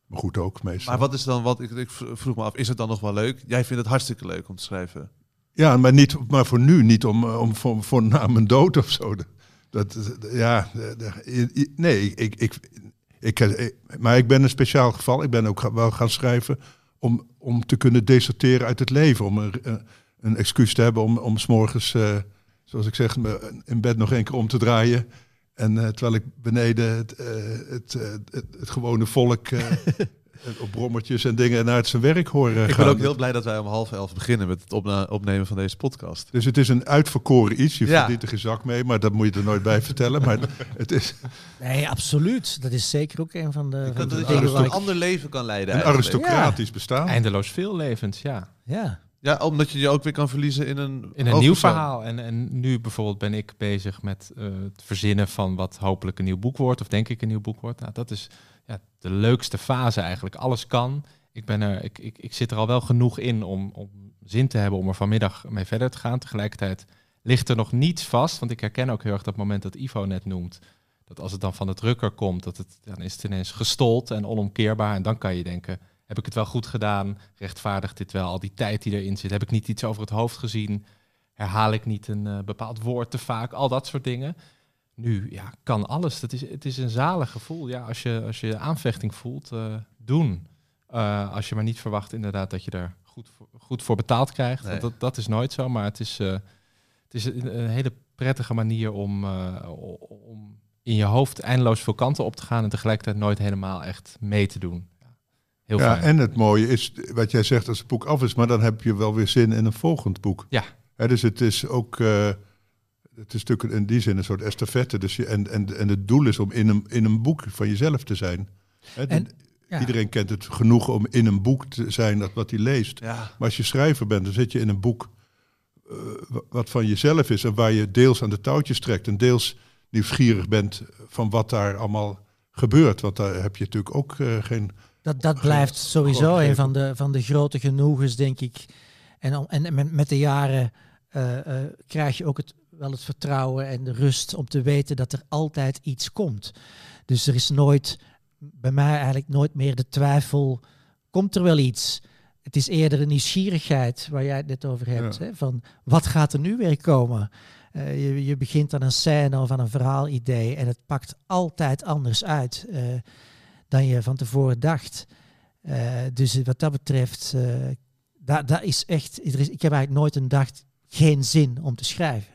Eh, maar goed ook meestal. Maar wat is dan, wat ik, ik vroeg me af, is het dan nog wel leuk? Jij vindt het hartstikke leuk om te schrijven. Ja, maar, niet, maar voor nu niet om, eh, om voor, voor na mijn dood of zo. Dat, ja, de- de- nee, ik, ik, ik, maar ik ben een speciaal geval. Ik ben ook wel gaan schrijven om, om te kunnen deserteren uit het leven. Om een, een, excuus te hebben om, om 's morgens, eh, zoals ik zeg, in bed nog één keer om te draaien. En eh, terwijl ik beneden het, eh, het, eh, het, het gewone volk eh, *laughs* op brommertjes en dingen naar het zijn werk horen Ik gaan. ben ook heel blij dat wij om half elf beginnen met het opnemen van deze podcast. Dus het is een uitverkoren iets. Je Ja. verdient er geen zak mee, maar dat moet je er nooit bij vertellen. Maar *laughs* het is Nee, absoluut. Dat is zeker ook een van de, van Dat de je een ander leven kan leiden een eigenlijk. aristocratisch bestaan. Eindeloos veel levens, ja. Ja. Ja, omdat je je ook weer kan verliezen in een In een nieuw verhaal. En, en nu bijvoorbeeld ben ik bezig met eh, het verzinnen van wat hopelijk een nieuw boek wordt. Of denk ik een nieuw boek wordt. Nou, dat is ja, de leukste fase eigenlijk. Alles kan. Ik, ben er, ik, ik, ik zit er al wel genoeg in om, om zin te hebben om er vanmiddag mee verder te gaan. Tegelijkertijd ligt er nog niets vast. Want ik herken ook heel erg dat moment dat Ivo net noemt. Dat als het dan van de drukker komt, dat het, dan is het ineens gestold en onomkeerbaar. En dan kan je denken, heb ik het wel goed gedaan? Rechtvaardigt dit wel al die tijd die erin zit? Heb ik niet iets over het hoofd gezien? Herhaal ik niet een eh, bepaald woord te vaak? Al dat soort dingen. Nu, ja, kan alles. Dat is, het is een zalig gevoel. Ja, als je, als je aanvechting voelt, eh, doen. Eh, als je maar niet verwacht inderdaad dat je er goed voor, goed voor betaald krijgt. Nee. Want dat, dat is nooit zo, maar het is, het is een, een hele prettige manier om, om in je hoofd eindeloos veel kanten op te gaan en tegelijkertijd nooit helemaal echt mee te doen. Ja, heel ja, fijn. en het mooie is, wat jij zegt als het boek af is, maar dan heb je wel weer zin in een volgend boek. Ja. Dus het is ook, eh, het is natuurlijk in die zin een soort estafette. Dus je, en, en, en het doel is om in een, in een boek van jezelf te zijn. En- Ja. Iedereen kent het genoeg om in een boek te zijn dat wat hij leest. Ja. Maar als je schrijver bent, dan zit je in een boek eh, wa- wat van jezelf is en waar je deels aan de touwtjes trekt en deels nieuwsgierig bent van wat daar allemaal gebeurt. Want daar heb je natuurlijk ook eh, geen. Dat, dat blijft sowieso een van de, van de grote genoegens, denk ik. En, en met, de jaren eh, eh, krijg je ook het, wel het vertrouwen en de rust om te weten dat er altijd iets komt. Dus er is nooit, bij mij eigenlijk nooit meer de twijfel, komt er wel iets? Het is eerder een nieuwsgierigheid waar jij het net over hebt. Ja. Hè? Van wat gaat er nu weer komen? Eh, je, je begint aan een scène of aan een verhaalidee en het pakt altijd anders uit dan je van tevoren dacht. Eh, dus wat dat betreft, eh daar, is echt, er is, ik heb eigenlijk nooit een dag geen zin om te schrijven.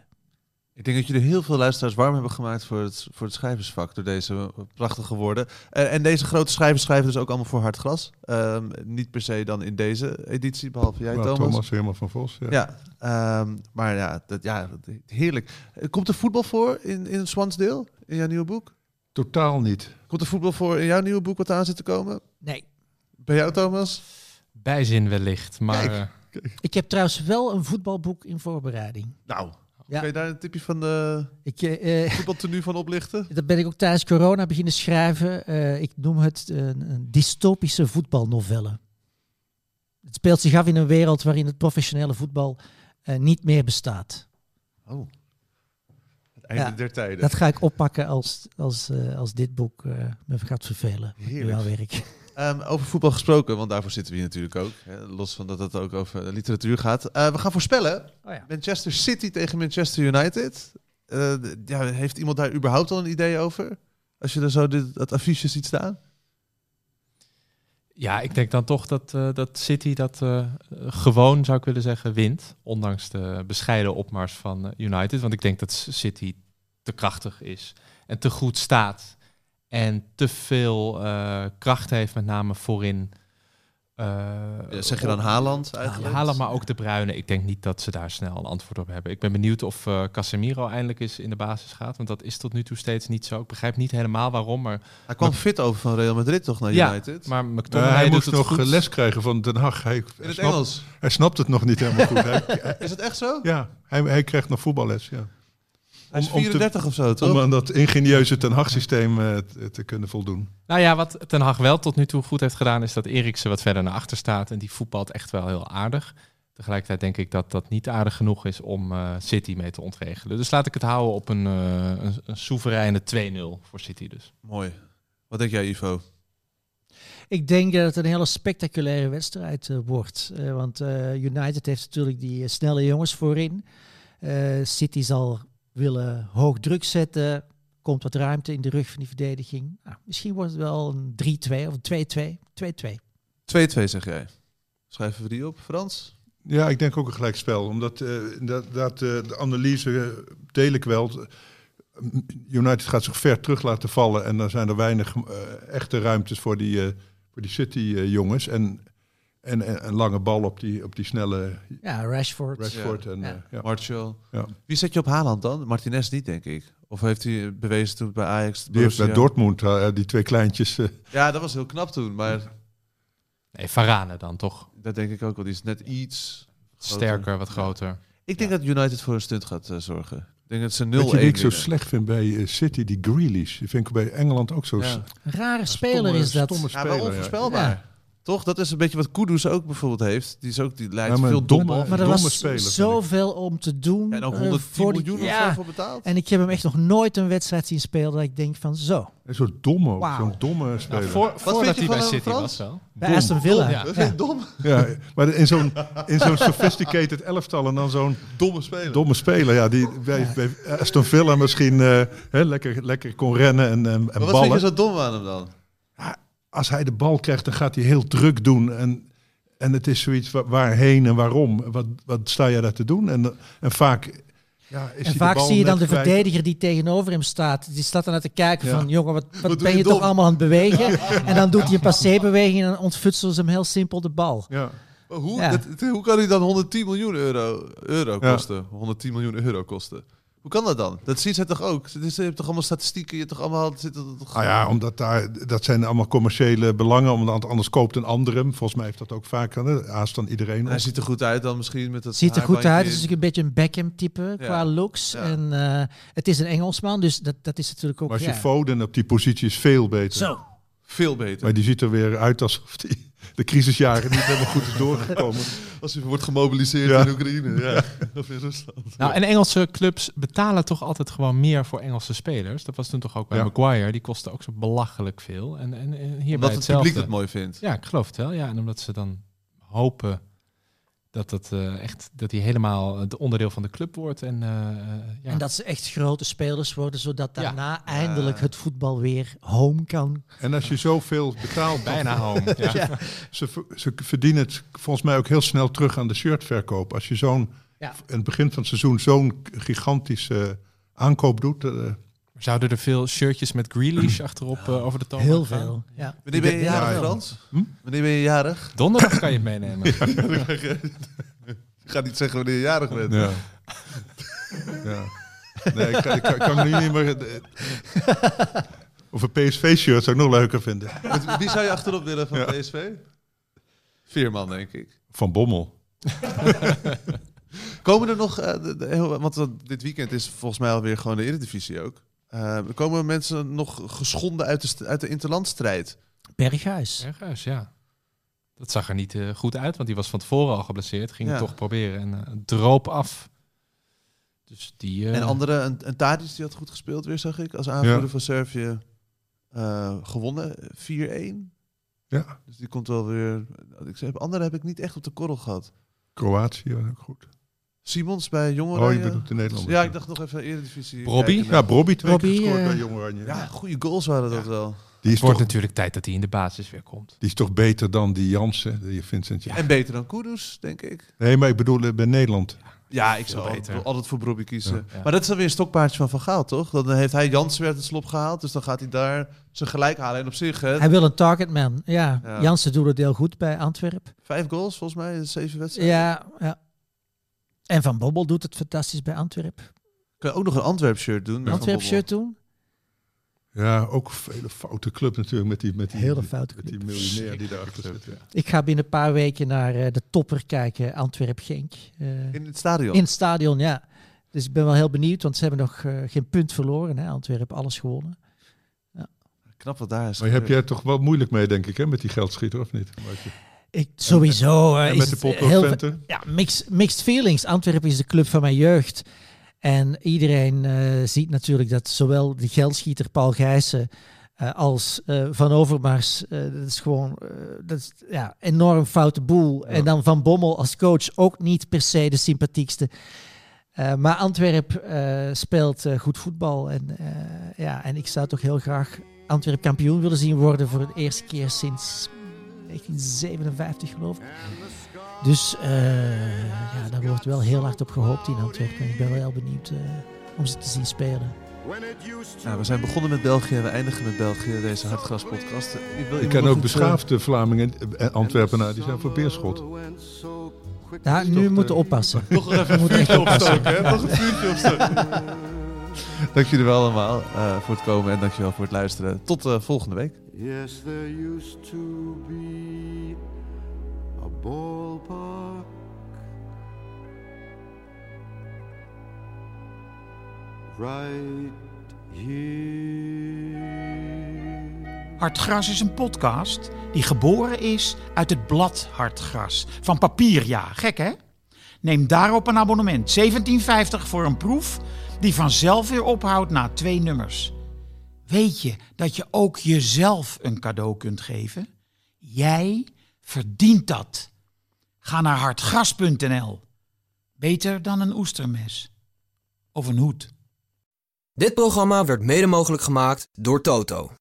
Ik denk dat jullie heel veel luisteraars warm hebben gemaakt voor het, voor het schrijversvak door deze prachtige woorden. En, en deze grote schrijvers schrijven dus ook allemaal voor hard gras. Ehm, niet per se dan in deze editie, behalve jij, Nou, Thomas. Thomas helemaal van Vos. Ja. Ja, ehm, maar ja, dat, ja, heerlijk. Eh, Komt er voetbal voor in, in Swansdale, in jouw nieuwe boek? Totaal niet. Komt er voetbal voor in jouw nieuwe boek wat aan zit te komen? Nee. Bij jou, Thomas? Bijzin wellicht, maar... Kijk. eh, Ik heb trouwens wel een voetbalboek in voorbereiding. Nou, Ja. kun je daar een tipje van de Ik, eh, eh, voetbaltenu van oplichten? *laughs* dat ben ik ook tijdens corona beginnen schrijven. Eh, ik noem het een, een dystopische voetbalnovelle. Het speelt zich af in een wereld waarin het professionele voetbal eh, niet meer bestaat. Oh. Ja, der tijden. Dat ga ik oppakken als, als, eh, als dit boek eh, me gaat vervelen. Heerlijk. Werk. Ehm, over voetbal gesproken, want daarvoor zitten we hier natuurlijk ook. Hè, los van dat het ook over literatuur gaat. Eh, we gaan voorspellen. Oh ja. Manchester City tegen Manchester United. Ja, heeft iemand daar überhaupt al een idee over? Als je er zo dit, dat affiche ziet staan? Ja, ik denk dan toch dat, eh, dat City dat eh, gewoon, zou ik willen zeggen, wint. Ondanks de bescheiden opmars van eh, United. Want ik denk dat City te krachtig is en te goed staat. En te veel kracht heeft, met name voorin. Eh, Ja, zeg je dan Haaland eigenlijk? Haaland, maar ook de Bruine. Ik denk niet dat ze daar snel een antwoord op hebben. Ik ben benieuwd of eh, Casemiro eindelijk eens in de basis gaat. Want dat is tot nu toe steeds niet zo. Ik begrijp niet helemaal waarom, maar, Hij kwam fit over van Real Madrid toch naar Ja, United? maar Eh, McTominay hij moest nog goed. les krijgen van Den Haag. Hij, In hij het snapt, Engels. hij snapt het nog niet helemaal goed. *laughs* Hij- Is het echt zo? ja, hij, hij krijgt nog voetballes. Ja. Hij is Om- om te- 34 of zo, toch? Om aan dat ingenieuze Ten Hag systeem eh, te, te kunnen voldoen. Nou ja, wat Ten Hag wel tot nu toe goed heeft gedaan, is dat Eriksen wat verder naar achter staat. En die voetbalt echt wel heel aardig. Tegelijkertijd denk ik dat dat niet aardig genoeg is om eh, City mee te ontregelen. Dus laat ik het houden op een, eh, een, een soevereine 2-0 voor City dus. Mooi. Wat denk jij, Ivo? Ik denk dat het een hele spectaculaire wedstrijd eh, wordt. Eh, want eh, United heeft natuurlijk die eh, snelle jongens voorin. Eh, City zal willen hoog druk zetten. Komt wat ruimte in de rug van die verdediging. Nou, misschien wordt het wel een 3-2 of een 2-2. 2-2. 2-2 zeg jij. Schrijven we die op, Frans? Ja, ik denk ook een gelijkspel. Omdat eh, dat, dat, eh, de analyse eh, deel ik wel. United gaat zich ver terug laten vallen. En dan zijn er weinig eh, echte ruimtes voor die, eh, voor die City-jongens. en, en, en een lange bal op die, op die snelle Ja, Rashford. Rashford. En, Ja. eh, ja. Martial. Ja. Wie zet je op Haaland dan? Martinez niet, denk ik. Of heeft hij bewezen toen bij Ajax? Die heeft bij? Dortmund, eh, die twee kleintjes. eh, Ja, dat was heel knap toen. Maar Nee, Varane dan toch. dat denk ik ook wel. Die is net iets groter. Sterker, wat groter. Ik denk dat United voor een stunt gaat eh, zorgen. Ik denk dat ze 0-1 Weet je wie ik zo slecht vind bij eh, City? Die Grealish. Die vind ik bij Engeland ook zo rare stomme- speler is dat. stomme Ja, wel speler, ja. onvoorspelbaar. Toch? Dat is een beetje wat Kudus ook bijvoorbeeld heeft. Die, is ook, die leidt Ja, maar veel domme- domme. Maar er domme was speler, zoveel om te doen. En ook eh, 110 voor die- miljoen of ja. zo voor betaald. En ik heb hem echt nog nooit een wedstrijd zien spelen dat ik denk van zo. Zo'n domme, Wauw. zo'n domme speler. Nou, voor, vind voordat je hij van bij City Frans? was wel. Bij Dom. Aston Villa. Ja. Dat Ja. vind ik dom. Ja, maar in zo'n, in zo'n sophisticated elftal en dan zo'n Domme speler. domme speler. Ja, die bij, bij Aston Villa misschien eh, hè, lekker, lekker kon rennen en, en, en Maar wat vind ballen. je zo dom aan hem dan? Als hij de bal krijgt, dan gaat hij heel druk doen. En, en het is zoiets, wa- waarheen en waarom? Wat, wat sta je daar te doen? En, en vaak... Ja, is hij En vaak zie je dan de kwijt. verdediger die tegenover hem staat. Die staat dan naar te kijken Ja. van, jongen, wat, ben je toch allemaal aan het bewegen? En dan doet hij een passébeweging en dan ontfutselen ze hem heel simpel de bal. Ja. Maar Hoe, Ja. dat- hoe kan hij dan 110 miljoen euro, euro Ja. kosten? 110 miljoen euro kosten. Hoe kan dat dan? Dat zien zij toch ook? Je hebt toch allemaal statistieken? Je hebt toch allemaal... Zit er toch... Nou ja, omdat daar, dat zijn allemaal commerciële belangen. Omdat anders koopt een andere hem. Volgens mij heeft dat ook vaak. hè, Haast dan iedereen. Hij ziet er goed uit dan misschien met dat Ziet er goed uit. Het is een beetje een Beckham-type qua looks. Ja. En eh, het is een Engelsman, dus dat, dat is natuurlijk ook... Maar als je ja. Foden op die positie is veel beter. Zo. Veel beter. Maar die ziet er weer uit alsof die *laughs* de crisisjaren niet helemaal goed is doorgekomen. *laughs* Als hij wordt gemobiliseerd Ja. in Oekraïne. Ja. *laughs* of in Rusland. Nou, en Engelse clubs betalen toch altijd gewoon meer voor Engelse spelers. Dat was toen toch ook bij Ja. Maguire. Die kostte ook zo belachelijk veel. En, en, en hierbij Omdat het hetzelfde. publiek het mooi vindt. Ja, ik geloof het wel. Ja, en omdat ze dan hopen dat het eh, echt dat hij helemaal het onderdeel van de club wordt. En, eh, eh, ja. En dat ze echt grote spelers worden, zodat Ja. daarna eindelijk het voetbal weer home kan. En als je zoveel betaalt, *laughs* bijna home. Ja. *laughs* Ze, ze verdienen het volgens mij ook heel snel terug aan de shirtverkoop. Als je zo'n Ja. in het begin van het seizoen zo'n gigantische aankoop doet. Zouden er veel shirtjes met Grealish achterop eh, over de toon Heel gaan? veel. Ja. Wanneer ben je Ja, jarig, ja. Frans? Hm? Wanneer ben je jarig? Donderdag kan je het meenemen. *laughs* Ik ga niet zeggen wanneer je jarig bent. ja. ja. Nee, ik, kan- ik, kan- ik kan nu niet meer. Of een PSV-shirt zou ik nog leuker vinden. Met Wie zou je achterop willen van Ja. PSV? Veerman, denk ik. Van Bommel. *laughs* Komen er nog, eh, de- de- heel- want dit weekend is volgens mij alweer gewoon de Eredivisie ook. Eh, komen mensen nog geschonden uit de, uit de interlandstrijd? Berghuis. Ergens, ja. Dat zag er niet eh, goed uit, want die was van tevoren al geblesseerd. Ging Ja. het toch proberen en eh, droop af. Dus die... En andere, een, een Tadic die had goed gespeeld weer, zag ik. Als aanvoerder Ja. van Servië eh, gewonnen, 4-1. Ja, Dus die komt wel weer... Ik zeg, andere heb ik niet echt op de korrel gehad. Kroatië was ook goed. Simons bij Jong Oh, je Oranje. bedoelt de Nederlanders. Ja, ik dacht nog even Eredivisie. Robbie? Ja, Bobby twee keer Robbie, gescoord eh, bij Jong Oranje. Ja, goede goals waren dat wel. Die, is het wordt toch, natuurlijk tijd dat hij in de basis weer komt. die is toch beter dan die Jansen, die Vincent. Ja. En beter dan Kudus, denk ik. Nee, maar ik bedoel eh, bij Nederland. Ja, ik zou beter. altijd, altijd voor Robbie kiezen. Ja. Maar dat is dan weer een stokpaardje van Van Gaal, toch? Dan heeft hij Jansen weer uit het slop gehaald. Dus dan gaat hij daar zijn gelijk halen. En op zich, hè, Hij wil een targetman. Ja, Ja. Jansen doet het heel goed bij Antwerpen. vijf goals volgens mij, in zeven wedstrijden. Ja, ja. En Van Bobbel doet het fantastisch bij Antwerpen. Kun je ook nog een Antwerp shirt doen? Van Antwerp shirt doen. Ja, ook een vele foute club natuurlijk met die, met die, Hele foute met die miljonair die daarachter zit. Ja. Ik ga binnen een paar weken naar eh, de topper kijken, Antwerp-Genk. Eh, In het stadion. in het stadion, ja. Dus ik ben wel heel benieuwd, want ze hebben nog eh, geen punt verloren. Hè? Antwerpen alles gewonnen. Knap wat daar is. Maar heb jij toch wel moeilijk mee, denk ik, hè, met die geldschieter, of niet? Ik, sowieso eh, en is de heel ja, mix, mixed feelings. Antwerpen is de club van mijn jeugd. En iedereen eh, ziet natuurlijk dat zowel de geldschieter Paul Gijssen eh, als Van Overmars, dat is gewoon dat is, ja, enorm foute boel. En dan Van Bommel als coach ook niet per se de sympathiekste. Maar Antwerp speelt goed voetbal. En, ja, en ik zou toch heel graag Antwerp kampioen willen zien worden voor de eerste keer sinds 1957 geloof ik. Dus eh, ja, daar wordt wel heel hard op gehoopt in Antwerpen. En ik ben wel heel benieuwd eh, om ze te zien spelen. Nou, we zijn begonnen met België en we eindigen met België, deze Hartgras podcast. Ik, wil Ik iemand ken ook iets, beschaafde Vlamingen, eh, Antwerpenaar, die zijn voor Beerschot. Ja, nu moeten we oppassen. eh, Nog *laughs* even een vuurtje opstoken, hè? Nog een vuurtje opstoken. *laughs* Dank jullie wel allemaal eh, voor het komen en dankjewel voor het luisteren. Tot eh, volgende week. Yes, there used to be a ballpark right here. Hartgras is een podcast die geboren is uit het blad Hartgras. Van papier, ja. Gek, hè? Neem daarop een abonnement. 17,50 voor een proef die vanzelf weer ophoudt na twee nummers. Weet je dat je ook jezelf een cadeau kunt geven? Jij verdient dat. Ga naar hartgras.nl. Beter dan een oestermes. Of een hoed. Dit programma werd mede mogelijk gemaakt door Toto.